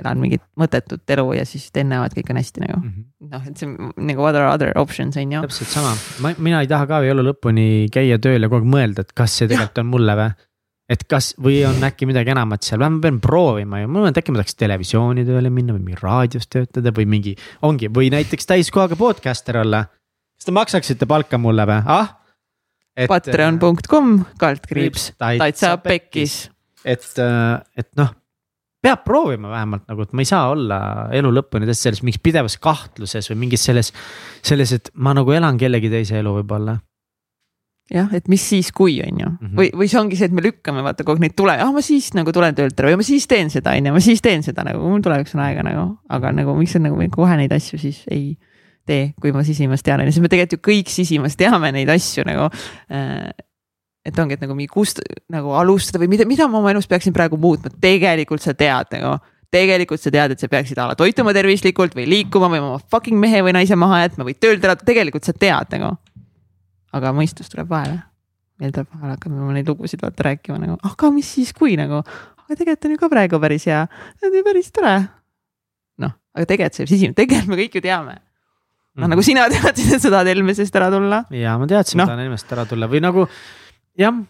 elan mingit mõttetut elu ja siis teised näevad, kõik on hästi nagu mm -hmm.. noh, et see nagu what are other options on ju. täpselt sama, ma, mina ei taha ka ju elu lõpuni käia tööl ja kogu aeg mõelda, et kas see tegelikult on mulle või. et kas või on äkki midagi enamat seal, vähemalt pean proovima ju, mul on, et äkki ma tahaks televisiooni tööle minna või mingi raadios töötada või mingi, ongi, või näiteks täiskohaga podcaster olla. kas te maksaksite palka mulle või, ah? Patreon.com kaldkriips, täitsa pekkis. et, et noh peab proovima vähemalt nagu, et ma ei saa olla elu lõpuni tõesti selles mingis pidevas kahtluses või mingis selles, selles, et ma nagu elan kellegi teise elu võib-olla. Jah, et mis siis, kui on ju. Mm, -hmm. või, või see ongi see, et me lükkame vaata kogu aeg neid tule, ah ma siis nagu tulen töölt ära või ma siis teen seda, on ju, ma siis teen seda nagu, mul tulevikus on aega nagu, aga nagu miks sa nagu kohe neid asju siis ei tee, kui ma sisimas tean, on ju, sest me tegelikult ju kõik sisimas teame neid asju nagu äh, et ongi, et nagu mingi kust nagu alustada või mida, mida ma oma elus peaksin praegu muutma, tegelikult sa tead nagu. tegelikult sa tead, et sa peaksid a la toituma tervislikult või liikuma või oma fucking mehe või naise maha jätma või töölt ära, tegelikult sa tead nagu. aga mõistus tuleb vahele. meil tuleb vahele, hakkame oma neid lugusid vaata rääkima nagu, aga mis siis, kui nagu, aga tegelikult on ju ka praegu päris hea, päris tore. noh, aga tegelikult see sisim, tegelikult me kõik ju teame noh mm -hmm., nagu sina teadsid, et sa tahad Helmesest ära tulla. ja ma teadsin no., ma tahan Helmesest ära tulla või nagu jah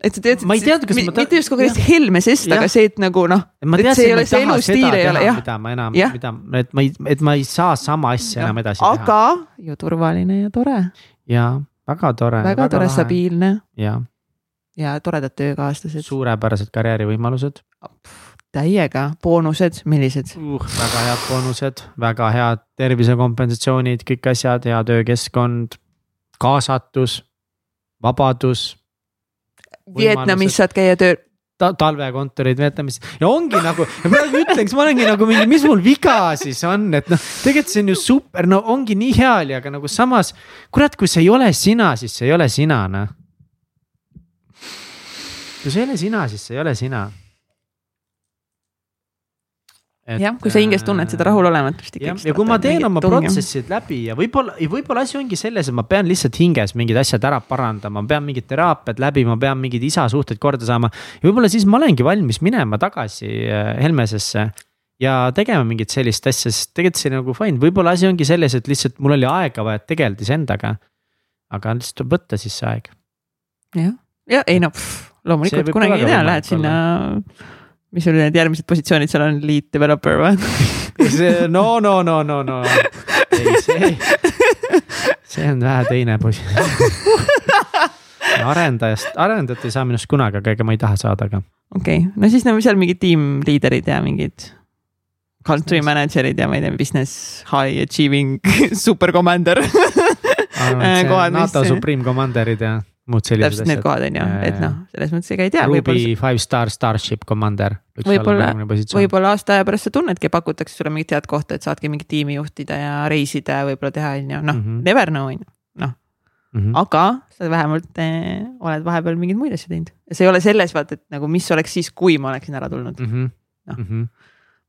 et sa tead, ma ei teadnud, kas ma ta... mitte just aeg Helme sest, aga see, et nagu noh. et see ei ole, see elustiil ei ole jah. mida ma enam, mida, et ma ei, et ma ei saa sama asja ja. enam edasi aga, teha. aga ju turvaline ja tore. ja väga tore. väga tore, stabiilne. ja. ja toredad töökaaslased. suurepärased karjäärivõimalused. täiega, boonused, millised uh,? väga head boonused, väga head tervisekompensatsioonid, kõik asjad, hea töökeskkond, kaasatus vabadus. Vietnamis saad käia tööl ta, talvekontorid Vietnamis ja ongi nagu, ja praegu ütleks, ma olengi nagu mingi, mis mul viga siis on, et noh, tegelikult see on ju super, no ongi nii hea oli, aga nagu samas. kurat, kui see ei ole sina, siis see ei ole sina, noh. kui see ei ole sina, siis see ei ole sina jah, kui sa hinges tunned seda rahulolematust ikka. ja kui ma teen oma protsessid läbi ja võib-olla, võib-olla asi ongi selles, et ma pean lihtsalt hinges mingid asjad ära parandama, ma pean mingid teraapiad läbi, ma pean mingid isa suhted korda saama. ja võib-olla siis ma olengi valmis minema tagasi äh, Helmesesse ja tegema mingit sellist asja, sest tegelikult see nagu fine, võib-olla asi ongi selles, et lihtsalt mul oli aega vaja tegeleda iseendaga. aga lihtsalt tuleb võtta siis see aeg. jah, ja ei no pff, loomulikult kunagi ei tea, lähed sinna mis sul need järgmised positsioonid? Seal on, lead developer või? See no, no, no, no, no, ei see, see on vähe teine positsioon arendajast, arendajat ei saa minust kunagi, aga ega ma ei taha saada ka. okei. Okay., no siis on seal mingid tiim liiderid ja mingid country manager'id ja ma ei tea, business high achieving super commander NATO mis... Supreme Commander'id ja täpselt need kohad on ju, et noh, selles mõttes ega ei tea. Ruby five star starship commander. võib-olla, võib-olla aasta aja pärast sa tunnedki, pakutakse sulle mingit head kohta, et saadki mingit tiimi juhtida ja reisida ja võib-olla teha, on ju, noh -hmm. never know on ju, noh. -hmm. aga sa vähemalt eh, oled vahepeal mingeid muid asju teinud ja see ei ole selles vaata, et nagu, mis oleks siis, kui ma oleksin ära tulnud mm. -hmm. noh mm -hmm.,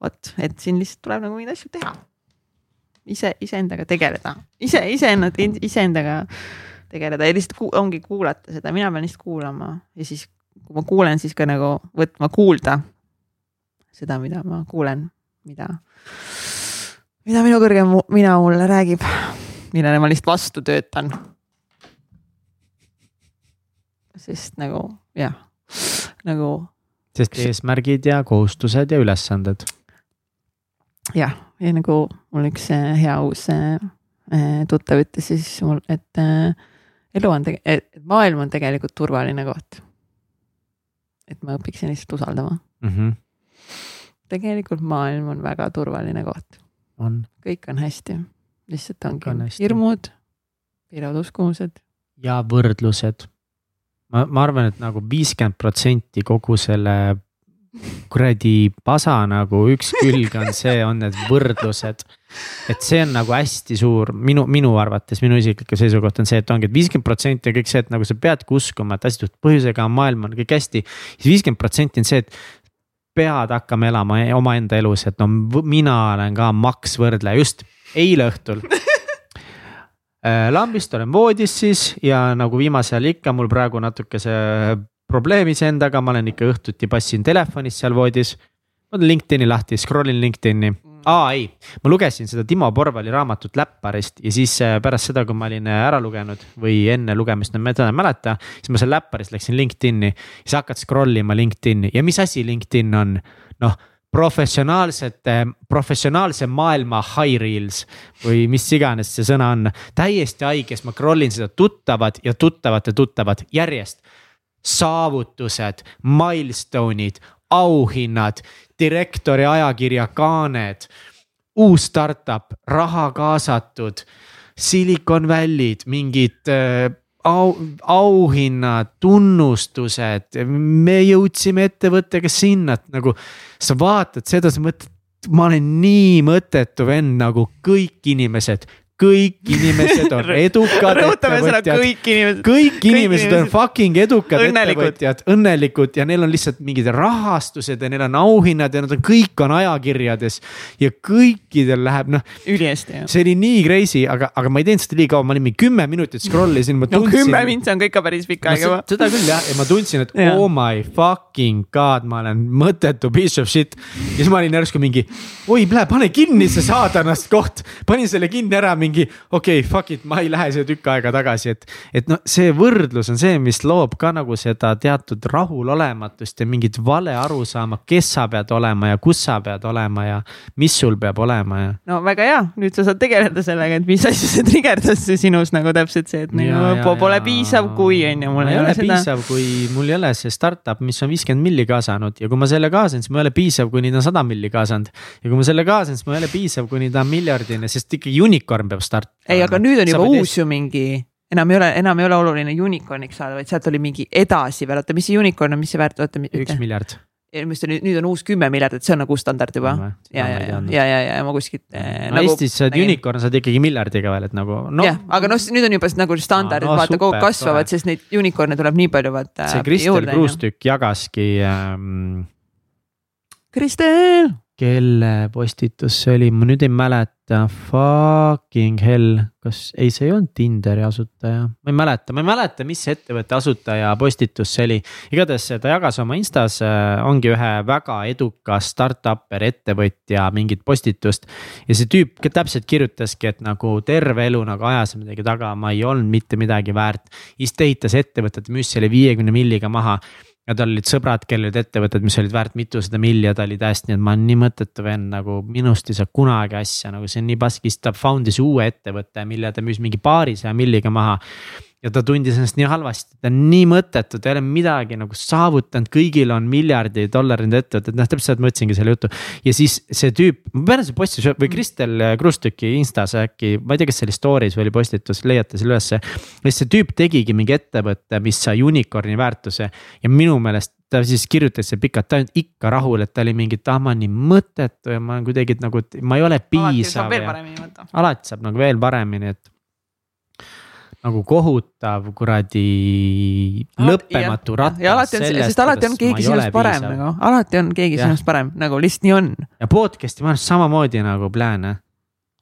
vot, et siin lihtsalt tuleb nagu mingeid asju teha. ise, iseendaga tegeleda, ise, iseennad, iseendaga tegeleda ja lihtsalt ku, ongi kuulata seda, mina pean lihtsalt kuulama ja siis, kui ma kuulen, siis ka nagu võtma kuulda seda, mida ma kuulen, mida, mida minu kõrgem mina mulle räägib, millele ma lihtsalt vastu töötan. sest nagu jah, nagu. sest eesmärgid ja kohustused ja ülesanded. jah, ja nagu mul üks äh, hea uus äh, äh, tuttav ütles siis mul, et elu on maailm on tegelikult turvaline koht. et ma õpiksin lihtsalt usaldama mm. -hmm. tegelikult maailm on väga turvaline koht. kõik on hästi, lihtsalt ongi on hästi. hirmud, piiravad uskumused. ja võrdlused. ma, ma arvan, et nagu viiskümmend protsenti kogu selle kuradi pasa nagu üks külg on see, on need võrdlused. et see on nagu hästi suur, minu, minu arvates, minu isiklik seisukoht on see, et ongi, et viiskümmend protsenti on kõik see, et nagu sa peadki uskuma, et asjad põhjusega on maailm on kõik hästi. siis viiskümmend protsenti on see, et pead hakkama elama omaenda elus, et no mina olen ka maks võrdleja, just eile õhtul äh, lambist olen voodis siis ja nagu viimasel ajal ikka mul praegu natuke see probleem iseendaga, ma olen ikka õhtuti passin telefonis seal voodis. ma teen LinkedIni lahti, scroll in LinkedIni mm. aa ei, ma lugesin seda Timo Porvali raamatut Läpparist ja siis äh, pärast seda, kui ma olin äh, ära lugenud või enne lugemist, ma seda ei mäleta. siis ma seal Läpparist läksin LinkedIni, siis hakkad scroll ima LinkedIn'i ja mis asi LinkedIn on, noh professionaalsete, professionaalse maailma high reels või mis iganes see sõna on. täiesti haige, sest ma scroll in seda tuttavad ja tuttavate tuttavad järjest saavutused, milstone'id, auhinnad, direktori ajakirja kaaned, uus startup, raha kaasatud, Silicon Valley'd, mingid äh, au, auhinnad, tunnustused, me jõudsime ettevõttega sinna, et nagu sa vaatad seda, sa mõtled, ma olen nii mõttetu vend nagu kõik inimesed, kõik inimesed on edukad ettevõtjad. kõik inimesed. kõik inimesed on fucking edukad ettevõtjad, õnnelikud ja neil on lihtsalt mingid rahastused ja neil on auhinnad ja nad on, kõik on ajakirjades. ja kõikidel läheb noh. ülihästi jah. see oli nii crazy, aga, aga ma ei teinud seda liiga kaua, ma olin mingi kümme minutit scroll isin. no kümme mintsi on ka ikka päris pikk aeg juba. seda küll jah, ja ma tundsin, et ja. oh my fucking god, ma olen mõttetu piece of shit. ja siis ma olin järsku mingi, oi, pane kinni see saadanast koht, panin selle kinni ära mingi mingi okei okay,, fuck it, ma ei lähe siia tükk aega tagasi, et. et noh, see võrdlus on see, mis loob ka nagu seda teatud rahulolematust ja mingit vale arusaama, kes sa pead olema ja kus sa pead olema ja mis sul peab olema ja. no väga hea, nüüd sa saad tegeleda sellega, et mis asja see trigerdas sinus nagu täpselt see, et nagu pole ja. piisav, kui on ju, mul ei ole seda. piisav, kui mul ei ole see startup, mis on viiskümmend milli kaasanud ja kui ma selle kaasan, siis mul ei ole piisav, kuni ta on sada milli kaasanud. ja kui ma selle kaasan, siis mul ei ole piisav, kuni ta on miljardine, sest ikkagi unicorn peab start. ei, aga nüüd on juba uus ju mingi, enam ei ole, enam ei ole oluline unicorn'iks saada, vaid sealt oli mingi edasi veel, oota, mis see unicorn on, mis see väärt, oota. üks miljard mis nüüd, nüüd on uus kümme miljardit, see on nagu standard juba. ja, ja, ja, ja, ja, ja ma kuskilt eh,. no nagu, Eestis saad unicorn saad ikkagi miljardiga veel, et nagu no.. jah, aga noh, nüüd on juba nagu standardid no, vaata kogu aeg kasvavad, sest neid unicorn'e tuleb nii palju vaata. see Kristel Kruustükk jagaski ähm.... Kristel kelle postitus see oli, ma nüüd ei mäleta, fucking hell, kas, ei, see ei olnud Tinderi asutaja, ma ei mäleta, ma ei mäleta, mis ettevõtte asutaja postitus see oli. igatahes ta jagas oma Instas, äh, ongi ühe väga eduka startup'er ettevõtja mingit postitust. ja see tüüp täpselt kirjutaski, et nagu terve elu nagu ajas midagi taga, ma ei olnud mitte midagi väärt. siis ta ehitas ettevõtet, müüs selle viiekümne milliga maha ja tal olid sõbrad, kellel olid ettevõtted, mis olid väärt mitusada milli ja ta oli täiesti et ma olen nii mõttetu vend nagu minust ei saa kunagi asja, nagu see on nii pask, siis ta found'is uue ettevõtte, mille ta müüs mingi paarisaja milliga maha. Ja ta tundis ennast nii halvasti, ta on nii mõttetu, ta ei ole midagi nagu saavutanud, kõigil on miljardi dollarid ettevõtted, noh täpselt mõtlesingi selle jutu. ja siis see tüüp, ma pean see postitus või Mm. Kristel Kruustüki Instas äkki, ma ei tea, kas see oli story's või oli postitus, leiate selle ülesse. ja siis see tüüp tegigi mingi ettevõtte, mis sai unicorn'i väärtuse ja minu meelest ta siis kirjutas seal pikalt, ta ei olnud ikka rahul, et ta oli mingi, et ah ma olen nii mõttetu ja ma olen kuidagi nagu, ma ei ole alati saab piisav veel paremini võtta. alati saab nagu veel paremini, et. Nagu kohutav kuradi lõppematu ratas. ja alati on, sest alati on keegi sinust parem nagu, alati on keegi Jah. sinust parem nagu lihtsalt nii on. ja podcast'i ma arvan samamoodi nagu plaan.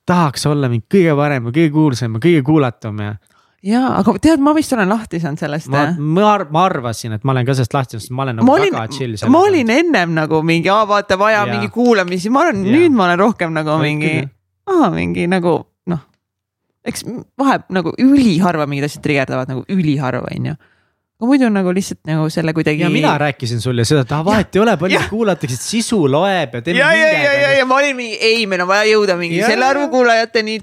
tahaks olla mingi kõige parem ja kõige kuulsam ja kõige kuulatum ja ja, aga tead, ma vist olen lahti saanud sellest. ma, ma, ma arvasin, et ma olen ka sellest lahti saanud, sest ma olen nagu ma olin väga chill. ma olin ennem nagu mingi, vaata vaja Jaa. mingi kuulamisi, ma arvan, nüüd ma olen rohkem nagu Oled mingi aa mingi nagu. Eks vahe nagu üliharva mingid asjad trigerdavad nagu üliharva, onju. aga muidu nagu lihtsalt nagu selle kuidagi. ja mina rääkisin sulle seda, et ah vahet ei ole, palju kuulatakse, sisu loeb ja teeme ja, ja, ja, ja, ja ma olin mingi, ei, meil on vaja jõuda mingi Jaa. selle arvu kuulajateni,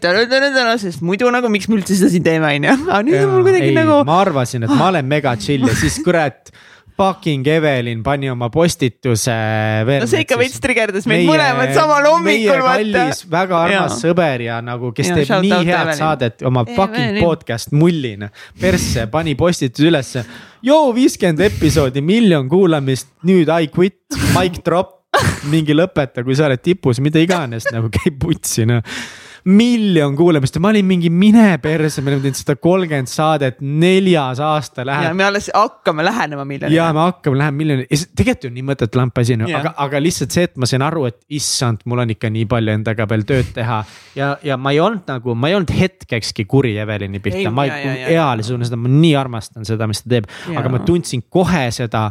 sest muidu nagu miks me üldse seda siin teeme, onju. aga nüüd on mul kuidagi ei, nagu, ma arvasin, et ma olen mega chill ja siis kurat. Fucking Evelin pani oma postituse veel. no see ikka veits trigerdas meid mõlemad samal hommikul, vaata. kallis, väga armas Jaa. sõber ja nagu, kes Jaa, teeb nii head Evelin. saadet, oma fucking Evelin. podcast mullina. persse, pani postituse ülesse. joo, viiskümmend episoodi, miljon kuulamist, nüüd I quit, mic drop. mingi lõpeta, kui sa oled tipus, mida iganes nagu käib putsi noh miljon kuulamist ja ma olin mingi mine perse, me oleme teinud sada kolmkümmend saadet, neljas aasta ja läheb. me alles hakkame lähenema ja miljonile. me hakkame, läheme miljoni, tegelikult on nii mõttetu lamp asi no,, Jah. aga, aga lihtsalt see, et ma sain aru, et issand, mul on ikka nii palju endaga veel tööd teha. ja, ja ma ei olnud nagu, ma ei olnud hetkekski kuri Evelini pihta, ma ja, ja, ja, ealisena seda, ma nii armastan seda, mis ta teeb, aga ma tundsin kohe seda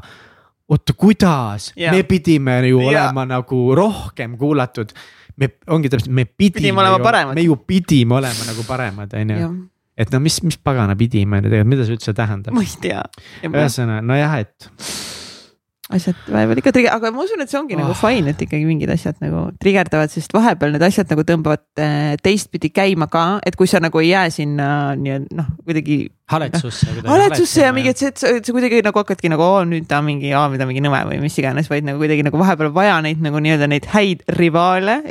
oota, kuidas, Jaa. me pidime ju Jaa. olema nagu rohkem kuulatud. Me ongi täpselt, me pidime, Pidime olema paremad. me ju pidime olema nagu paremad, on ju. et no mis, mis pagana pidime tegelikult, mida see üldse tähendab? ma ei tea. ühesõnaga, nojah, et asjad vahepeal ikka trigger, aga ma usun, et see ongi oh. nagu Oh. fine, et ikkagi mingid asjad nagu trigerdavad, sest vahepeal need asjad nagu tõmbavad äh, teistpidi käima ka, et kui sa nagu ei jää sinna nii-öelda noh, kuidagi haletsusse. haletsusse ja mingi, et see, et sa, et sa kuidagi nagu hakkadki nagu oo nüüd ta on mingi, aa mida mingi nõme või mis iganes, vaid nagu kuidagi nagu vahepeal vaja neid nagu nii-öelda neid häid rivaale.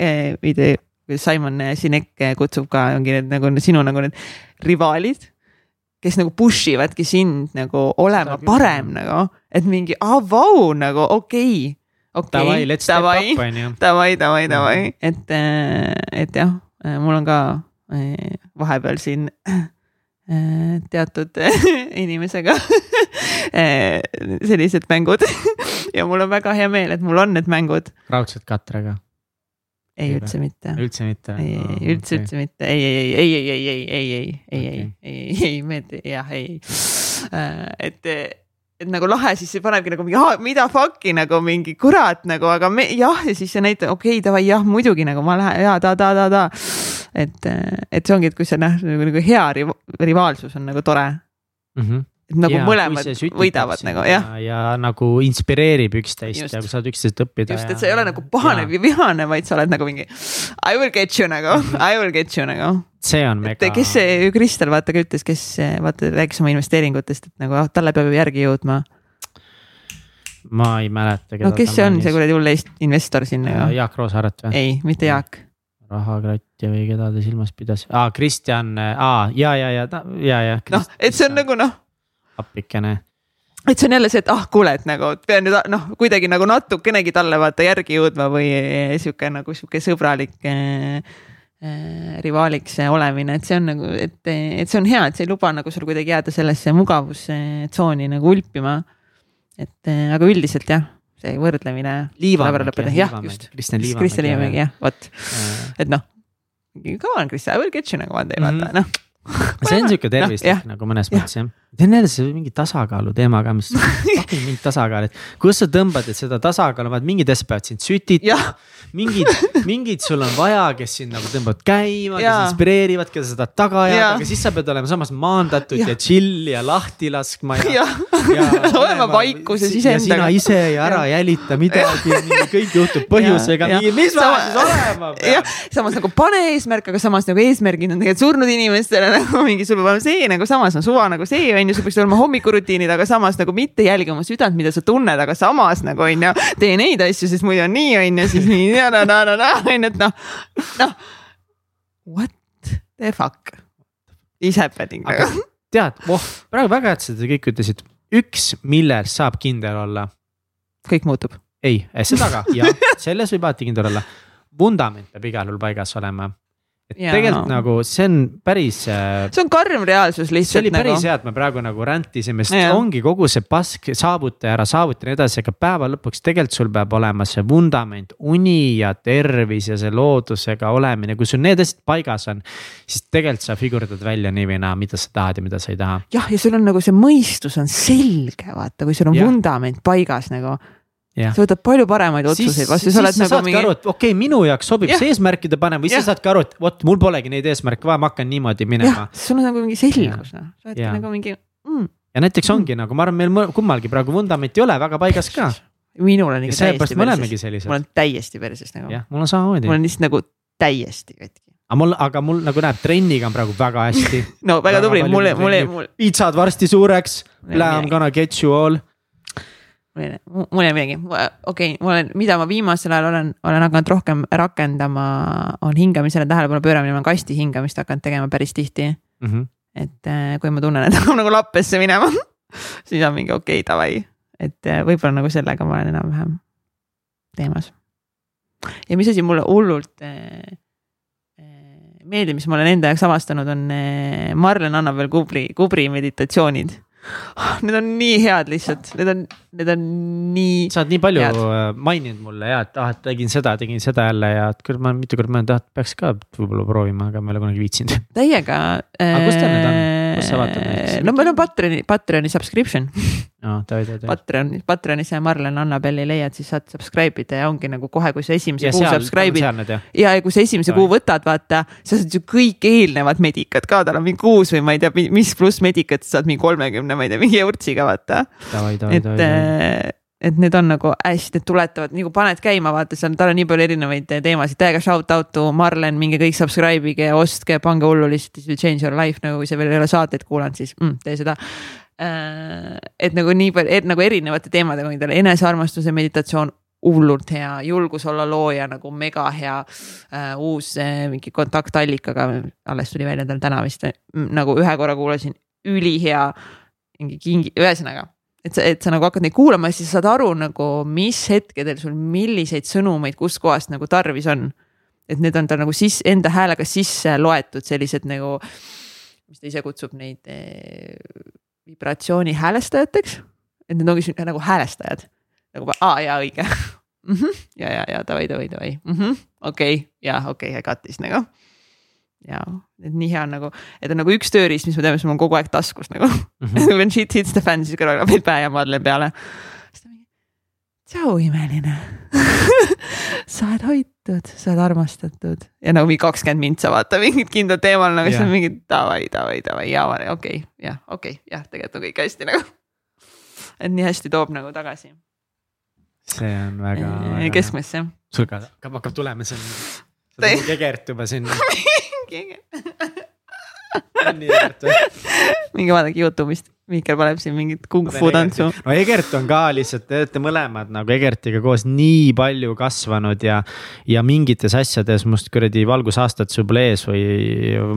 Simon Sinek kutsub ka, ongi need nagu sinu nagu need rivaalid, kes nagu push ivadki sind nagu olema parem nagu, et mingi aa vau nagu okei okay,. step davai, davai, davai, davai, et, et jah, mul on ka eh, vahepeal siin eh, teatud inimesega eh, sellised mängud. Ja mul on väga hea meel, et mul on need mängud. raudselt katrega, ei Ei üldse mitte. üldse mitte. ei, ei üldse, üldse mitte, ei, ei, ei, ei, ei, ei, ei, ei, ei, ei, ei, ei, me, jah, ei. et, et nagu lahe, siis see panebki nagu mingi, mida fuck'i nagu mingi kurat nagu, aga me jah, ja siis see näitab, okei okay,, davai, jah, muidugi nagu ma lähen ja ta, ta, ta, ta. et, et see ongi, et kui see noh, nagu, nagu hea riva- rivaalsus on nagu tore, et nagu ja, mõlemad võidavad nagu jah. ja, ja nagu inspireerib üksteist ja saad üksteist õppida. just, et sa ei ole nagu pahane või vihane, vaid sa oled nagu mingi I will get you nagu, I will get you nagu see on mega. kes see Kristel vaata ka ütles, kes vaata rääkis oma investeeringutest, et nagu ah, talle peab ju järgi jõudma. ma ei mäleta. no kes see on, see kuradi hull est- investor siin nagu? Jaak Roosaart või? ei, mitte Jaak. rahakratt või keda ta silmas pidas ah,, Kristjan ah,, ja, ja, ja, ja, ja. noh, et see on nagu noh, appikene. et see on jälle see, et ah kuule, et nagu pean nüüd noh, kuidagi nagu natukenegi talle vaata järgi jõudma või eh, sihuke nagu sihuke sõbralik eh, rivaaliks olemine, et see on nagu, et, et see on hea, et see ei luba nagu sul kuidagi jääda sellesse mugavustsooni nagu ulpima. et aga üldiselt jah, see võrdlemine. Jah, just. Kristjan Liivamägi. Jah, vot, et noh, come on, Kristjan, I will get you nagu vaata, Mhm. vaata noh. see on siuke Noh, tervislik nagu mõnes mõttes jah, jälle see mingi tasakaalu teema ka, mis fucking mingi tasakaal, et kus sa tõmbad, et seda tasakaalu, vaat mingid asjad peavad sind sütitama. mingid, mingid sul on vaja, kes sind nagu tõmbavad käima, kes inspireerivad, keda sa tahad taga ajada, aga siis sa pead olema samas maandatud ja, ja chill ja lahti laskma ja, ja. ja olema vaikuses iseendaga. sina ise ja ära ja. jälita midagi, kõik juhtub põhjusega, mis ma siis olema pean. samas nagu pane eesmärk, aga samas nagu eesmärgid on tegelikult surnud inimestele nagu mingi, sul peab olema see nagu samas on suva nagu see on ju, sul peaks olema hommikurutiinid, aga samas nagu mitte jälgi oma südant, mida sa tunned, aga samas nagu on ju, tee neid asju, sest muidu on nii, on ju, siis nii ja na na na na on ju, et noh, noh. What the fuck is happening aga tead, voh, praegu väga hea, et sa seda kõik ütlesid, üks, milles saab kindel olla. kõik muutub. ei, seda ka, jah, selles võib alati kindel olla. vundament peab igal juhul paigas olema et ja, tegelikult nagu see on päris. Äh, see on karm reaalsus lihtsalt. see oli päris nagu... hea, et me praegu nagu rändisime, sest ja. ongi kogu see pask, saavuta ja ära saavuta ja nii edasi, aga päeva lõpuks tegelikult sul peab olema see vundament, uni ja tervis ja see loodusega olemine, kui sul need asjad paigas on. siis tegelikult sa figurdad välja nii või naa, mida sa tahad ja mida sa ei taha. jah, ja sul on nagu see mõistus on selge, vaata, kui sul on ja. vundament paigas nagu Ja. sa võtad palju paremaid otsuseid vastu, sa oled nagu mingi. okei okay,, minu jaoks sobib ja. see eesmärkide panem või ja. sa saadki aru, et vot mul polegi neid eesmärke vaja, ma hakkan niimoodi minema. sul on nagu mingi selgus noh, sa oled nagu mingi mm.. ja näiteks ongi mm. nagu ma arvan, meil kummalgi praegu vundament ei ole väga paigas ka. minul on ikka täiesti perses, mul on täiesti perses nagu. jah, mul on samamoodi. mul on lihtsalt nagu täiesti katki aga mul, aga mul nagu näeb, trenniga on praegu väga hästi no väga, väga tubli, mulle, mulle, mulle. piitsad varsti suureks, I m gonna get you all mul ei ole midagi, okei okay,, ma olen, mida ma viimasel ajal olen, olen hakanud rohkem rakendama, on hingamisele tähelepanu pööramine, ma olen kasti hingamist hakanud tegema päris tihti mm. -hmm. et äh, kui ma tunnen, et hakkab nagu lappesse minema siis on mingi okei okay,, davai, et äh, võib-olla nagu sellega ma olen enam-vähem teemas. ja mis asi mulle hullult äh, meeldib, mis ma olen enda jaoks avastanud, on Marlen Annabel Kubri, Kubri meditatsioonid Need on nii head lihtsalt, need on, need on nii. sa oled nii palju head. Äh, maininud mulle ja et ah, et tegin seda, tegin seda jälle ja et küll ma mitu korda mõelnud, et peaks ka võib-olla proovima, aga ma ei ole kunagi viitsinud. Täiega. aga kus teil need on, kus sa vaatad neid? no meil on Patreoni, Patreoni subscription no,. Patreon, Patreonis ja Marlen Annabeli leiad, siis saad subscribe ida ja ongi nagu kohe, kui sa esimese ja kuu subscribe'id. ja, ja kui sa esimese ja. kuu võtad, vaata, sa saad ju kõik eelnevad medikad ka, tal on mingi kuus või ma ei tea, mis pluss medikat sa saad mingi kolmekümne, ma ei tea, mingi eurtsiga vaata. et, äh, et need on nagu hästi, tuletavad, nagu paned käima, vaata, seal, tal on nii palju erinevaid teemasid, täiega shout out to Marlen, minge kõik subscribe ige, ostke, pange hullu lihtsalt, it will change your life, nagu kui sa veel ei ole saateid kuulanud, siis mm, tee seda Äh, et nagu nii palju, et nagu erinevate teemadega, endale enesearmastuse meditatsioon, hullult hea, julgus olla looja nagu mega hea uh,. uus uh, mingi kontaktallikaga, alles tuli välja tal täna vist nagu ühe korra kuulasin, ülihea. mingi kingi, ühesõnaga, et sa, et sa nagu hakkad neid kuulama ja siis saad aru nagu, mis hetkedel sul milliseid sõnumeid kuskohast nagu tarvis on. et need on tal nagu sisse, enda häälega sisse loetud sellised nagu, mis ta ise kutsub neid eh, vibratsiooni häälestajateks. et need ongi nagu häälestajad nagu aa jaa õige mm. -hmm. ja, ja, ja davai, davai, davai mm -hmm.. okei okay., jaa, okei okay,, I got this nagu. Ja, et nii hea on nagu, et on nagu üks tööriist, mis me teeme, mis mul on kogu aeg taskus nagu mm. -hmm. When shit hits the fan, siis kõrval veel pää ja madlen peale. tšau, imeline sa oled hoitud, sa oled armastatud ja nagu mingi kakskümmend mintsa vaata mingit kindlat teemal nagu yeah. siis on mingi davai, davai, davai ja okei okay,, jah, okei okay,, jah, tegelikult on kõik hästi nagu. et nii hästi toob nagu tagasi. see on väga, väga. keskmesse. sul ka hakkab, tulema, see on, sa oled Siin minge vaadake Youtube'ist Mihkel paneb siin mingit kung-fu tantsu. no Egert on ka lihtsalt, te olete mõlemad nagu Egertiga koos nii palju kasvanud ja. ja mingites asjades must kuradi valgusaastad sul pole ees või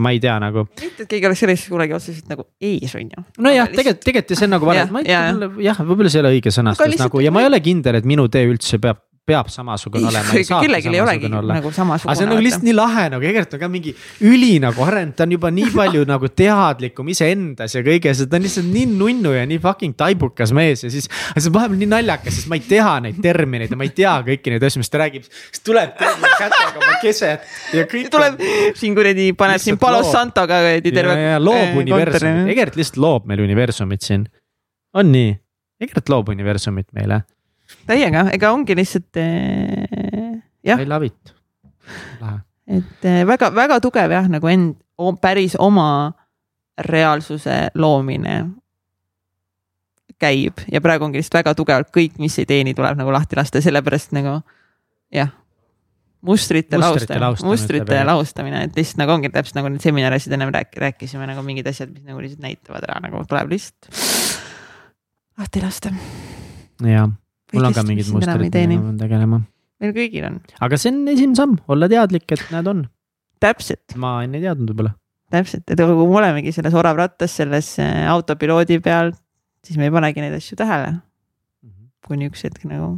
ma ei tea nagu. mitte, et keegi oleks sellest kunagi otseselt nagu ees on ju. nojah, tegelikult, tegelikult see on nagu vale, ma ei tea, jah, võib-olla see ei ole õige sõnastus nagu ja ma ei ole kindel, et minu tee üldse peab peab samasugune olema. kellelgi ei olegi nagu samasugune. aga see on nagu lihtsalt nii lahe nagu Egert on ka mingi üli nagu arenenud, ta on juba nii palju nagu teadlikum iseendas ja kõiges, ta on lihtsalt nii nunnu ja nii fucking taibukas mees ja siis. aga see on vahepeal nii naljakas, sest ma ei tea neid termineid ja ma ei tea kõiki neid asju, mis ta räägib. siis tuleb kätega oma keset ja kõik. tuleb siin kuradi, paneb siin Palos Santoga kuradi terve. loob äh, universumit, Egert lihtsalt loob meil universumit siin, on nii? Egert loob universumit meile täiega, ega ongi lihtsalt äh, jah. I love it. et väga-väga äh, tugev jah, nagu end, päris oma reaalsuse loomine käib ja praegu ongi lihtsalt väga tugevalt kõik, mis ei teeni, tuleb nagu lahti lasta, sellepärast nagu jah. mustrite, mustrite laustamine, mustrite laustamine, et lihtsalt nagu ongi täpselt nagu need seminarisid ennem rääk-, rääkisime nagu mingid asjad, mis nagu lihtsalt näitavad ära, nagu tuleb lihtsalt lahti lasta. jah mul on ka mingid mustrid, millega ma pean tegelema. meil kõigil on. aga see on esimene samm, olla teadlik, et need on. täpselt. ma enne ei teadnud võib-olla. täpselt, et kui me olemegi selles oravrattas, selles äh, autopiloodi peal, siis me ei panegi neid asju tähele. -hmm. kuni üks hetk nagu.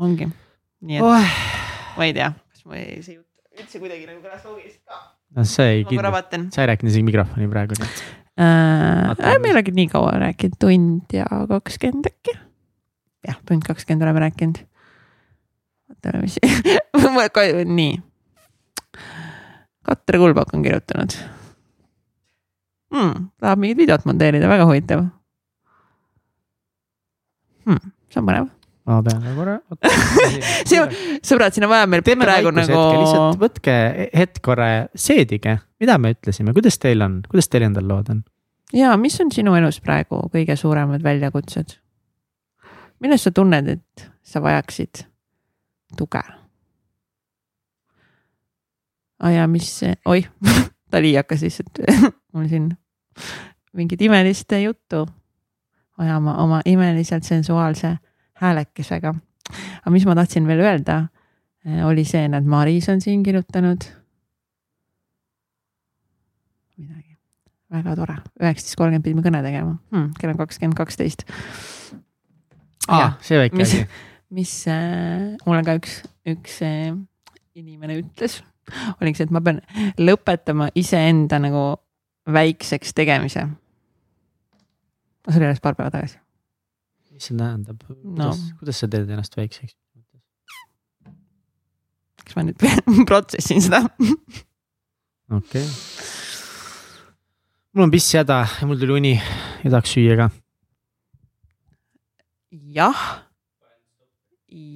ongi, nii et oh. ma ei tea, kas ma ei, see jutt üldse kuidagi nagu kõlas loogiliselt ka. no see ei, sa ei rääkinud isegi mikrofoni praegu nii et äh,. me ei olegi nii kaua rääkinud, tund ja kakskümmend äkki. jah, tund kakskümmend oleme rääkinud. ootame, mis nii. Katre Kulbak on kirjutanud hmm,. tahab mingit videot monteerida, väga huvitav hmm,. see on põnev ma pean ka korra see sõbrad, siin on vaja meil Teeme praegu nagu. lihtsalt võtke hetk korra, seedige, mida me ütlesime, kuidas teil on, kuidas teil endal lood on? Ja mis on sinu elus praegu kõige suuremad väljakutsed? millest sa tunned, et sa vajaksid tuge? aa ja mis, oih Dali hakkas lihtsalt mul siin mingit imelist juttu ajama oma imeliselt sensuaalse häälekesega. aga mis ma tahtsin veel öelda, oli see, et Maris on siin kirjutanud. midagi väga tore, üheksateist kolmkümmend pidime kõne tegema hmm,, kell on kakskümmend kaksteist. aa, see väike asi. mis äh, mulle ka üks, üks äh, inimene ütles, oligi see, et ma pean lõpetama iseenda nagu väikseks tegemise. see oli alles paar päeva tagasi. mis see tähendab, kuidas no., kuidas sa teed ennast väikseks? kas ma nüüd protsessin seda? okei okay mul on piss häda ja mul tuli uni ja tahaks süüa ka. jah,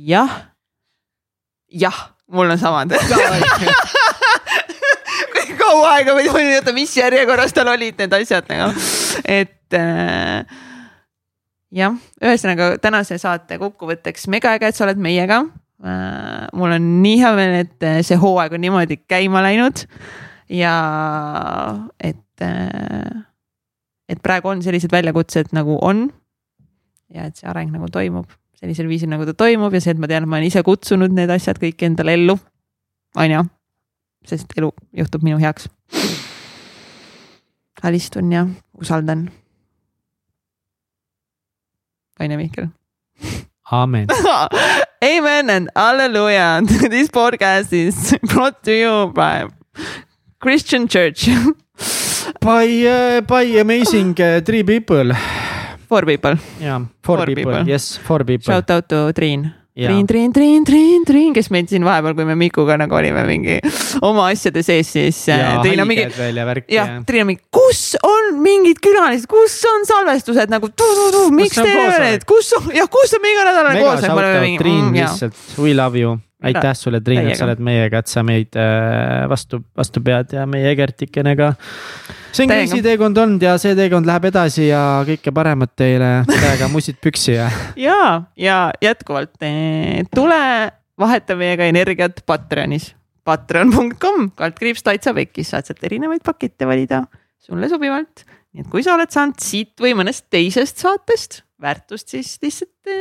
jah, jah, mul on samad. Kui kaua aega või oota, mis järjekorras tal olid need asjad nagu, et äh, jah, ühesõnaga tänase saate kokkuvõtteks mega äge, et sa oled meiega. Äh,. mul on nii hea meel, et see hooaeg on niimoodi käima läinud ja et et, äh, et praegu on sellised väljakutsed nagu on. ja et see areng nagu toimub sellisel viisil, nagu ta toimub ja see, et ma tean, et ma olen ise kutsunud need asjad kõik endale ellu. on ju, sest elu juhtub minu heaks. alistun ja usaldan. on ju, Mihkel? Amen. Amen and hallelujah. This podcast is brought to you by Christian Church By uh,, by amazing uh, three people. Four people. jaa, four, four people, people., yes, four people. Shout out to Triin. Triin, Triin, Triin, Triin, Triin, kes meid siin vahepeal, kui me Mikuga nagu olime mingi oma asjade sees, siis äh, ja, Triin on mingi. jah, Triin on mingi, kus on mingid külalised, kus on salvestused nagu, miks te ei ole, kus on, jah, kus on iganädalane koosolek. mega shout out Triin mm, lihtsalt, we love you aitäh sulle, Triin, et sa oled meiega, et sa meid äh, vastu, vastu pead ja meie Egertikenega. see on kriisi teekond olnud ja see teekond läheb edasi ja kõike paremat teile, täiega mussid püksi ja. ja, ja jätkuvalt tule vaheta meiega energiat Patreonis. Patreon.com, kaldkriips täitsa pekkis, saad sealt erinevaid pakette valida sulle sobivalt. nii et kui sa oled saanud siit või mõnest teisest saatest väärtust, siis lihtsalt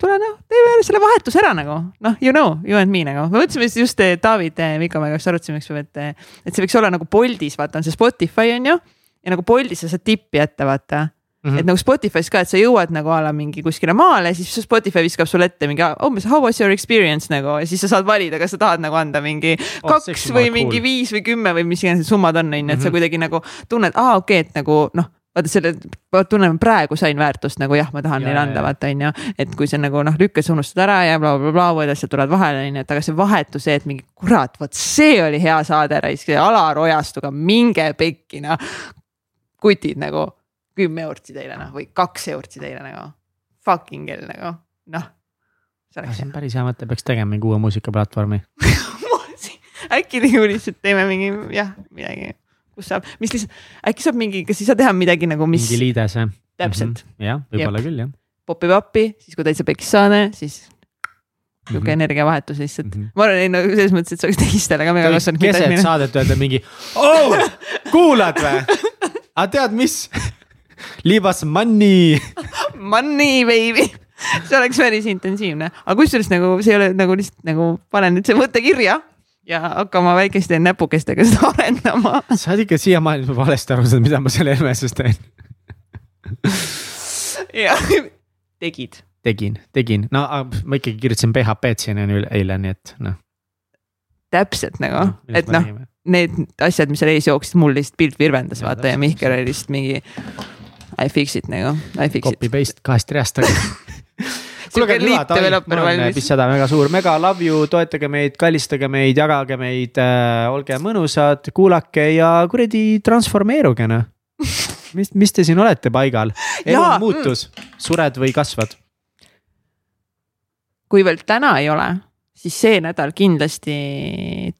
tule noh, teeme selle vahetuse ära nagu noh, you know, you and me nagu, me mõtlesime just David Mikomäega just arutasime, eks ju, et, et see võiks olla nagu Boltis, vaata on see Spotify on ju. ja nagu Boltis sa saad tippi jätta, vaata. -hmm. et nagu Spotify's ka, et sa jõuad nagu a la mingi kuskile maale, siis Spotify viskab sulle ette mingi umbes how was your experience nagu ja siis sa saad valida, kas sa tahad nagu anda mingi oh, kaks või mingi cool. viis või kümme või mis iganes need summad on, on ju, et sa mhm. kuidagi nagu tunned, aa okei okay,, et nagu noh vaata selle, tunnen praegu sain väärtust nagu jah, ma tahan ja, neile anda, vaata on ju. et kui see nagu noh, lükkad, sa unustad ära ja blablabla bla, bla, bla, asjad tulevad vahele on ju, et aga see vahetus, see, et mingi kurat, vot see oli hea saade raisk, Alar Ojastuga, minge pekki noh. kutid nagu kümme eurtsi teile noh, või kaks eurtsi teile nagu, fucking hell nagu noh. see on päris hea mõte, peaks tegema mingi uue muusikaplatvormi. Äkki nagu lihtsalt teeme mingi jah, midagi kus saab, mis lihtsalt, äkki saab mingi, kas ei saa teha midagi nagu, mis. mingi liides jah. täpselt mm. -hmm. jah, võib-olla küll jah. popib appi, siis kui täitsa pekis saade, siis nihuke mm -hmm. energiavahetus lihtsalt mm. -hmm. ma arvan, ei no selles mõttes, et see oleks teistele ka mega kasulik. keset saadet öelda mingi oh,, kuulad või? aga tead, mis? Us money Money baby see oleks päris intensiivne, aga kusjuures nagu see ei ole nagu lihtsalt nagu panen nüüd see mõte kirja ja hakkama väikeste näpukestega seda arendama. sa oled ikka siiamaani valesti aru saanud, mida ma seal Helmeses teen jah, tegid. tegin, tegin, no ma ikkagi kirjutasin PHP-d siin eile, nii et noh. täpselt nagu no,, et noh, need asjad, mis seal ees jooksid, mul lihtsalt pilt virvendas vaata ja Mihkel oli lihtsalt mingi. I fix it nagu, I fix Copy it. Copy paste kahest reast aga Pissada mega suur, mega love you, toetage meid, kallistage meid, jagage meid äh,, olge mõnusad, kuulake ja kuradi transformeeruge noh. mis, mis te siin olete paigal, elu ja, muutus mm., sured või kasvad? kui veel täna ei ole, siis see nädal kindlasti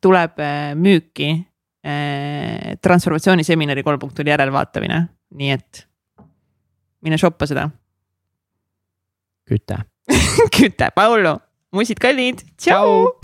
tuleb äh, müüki äh, transformatsiooniseminari kolm punkt null järelvaatamine, nii et mine shoppa seda. küte küte, Paulo, mussid kallid, tšau.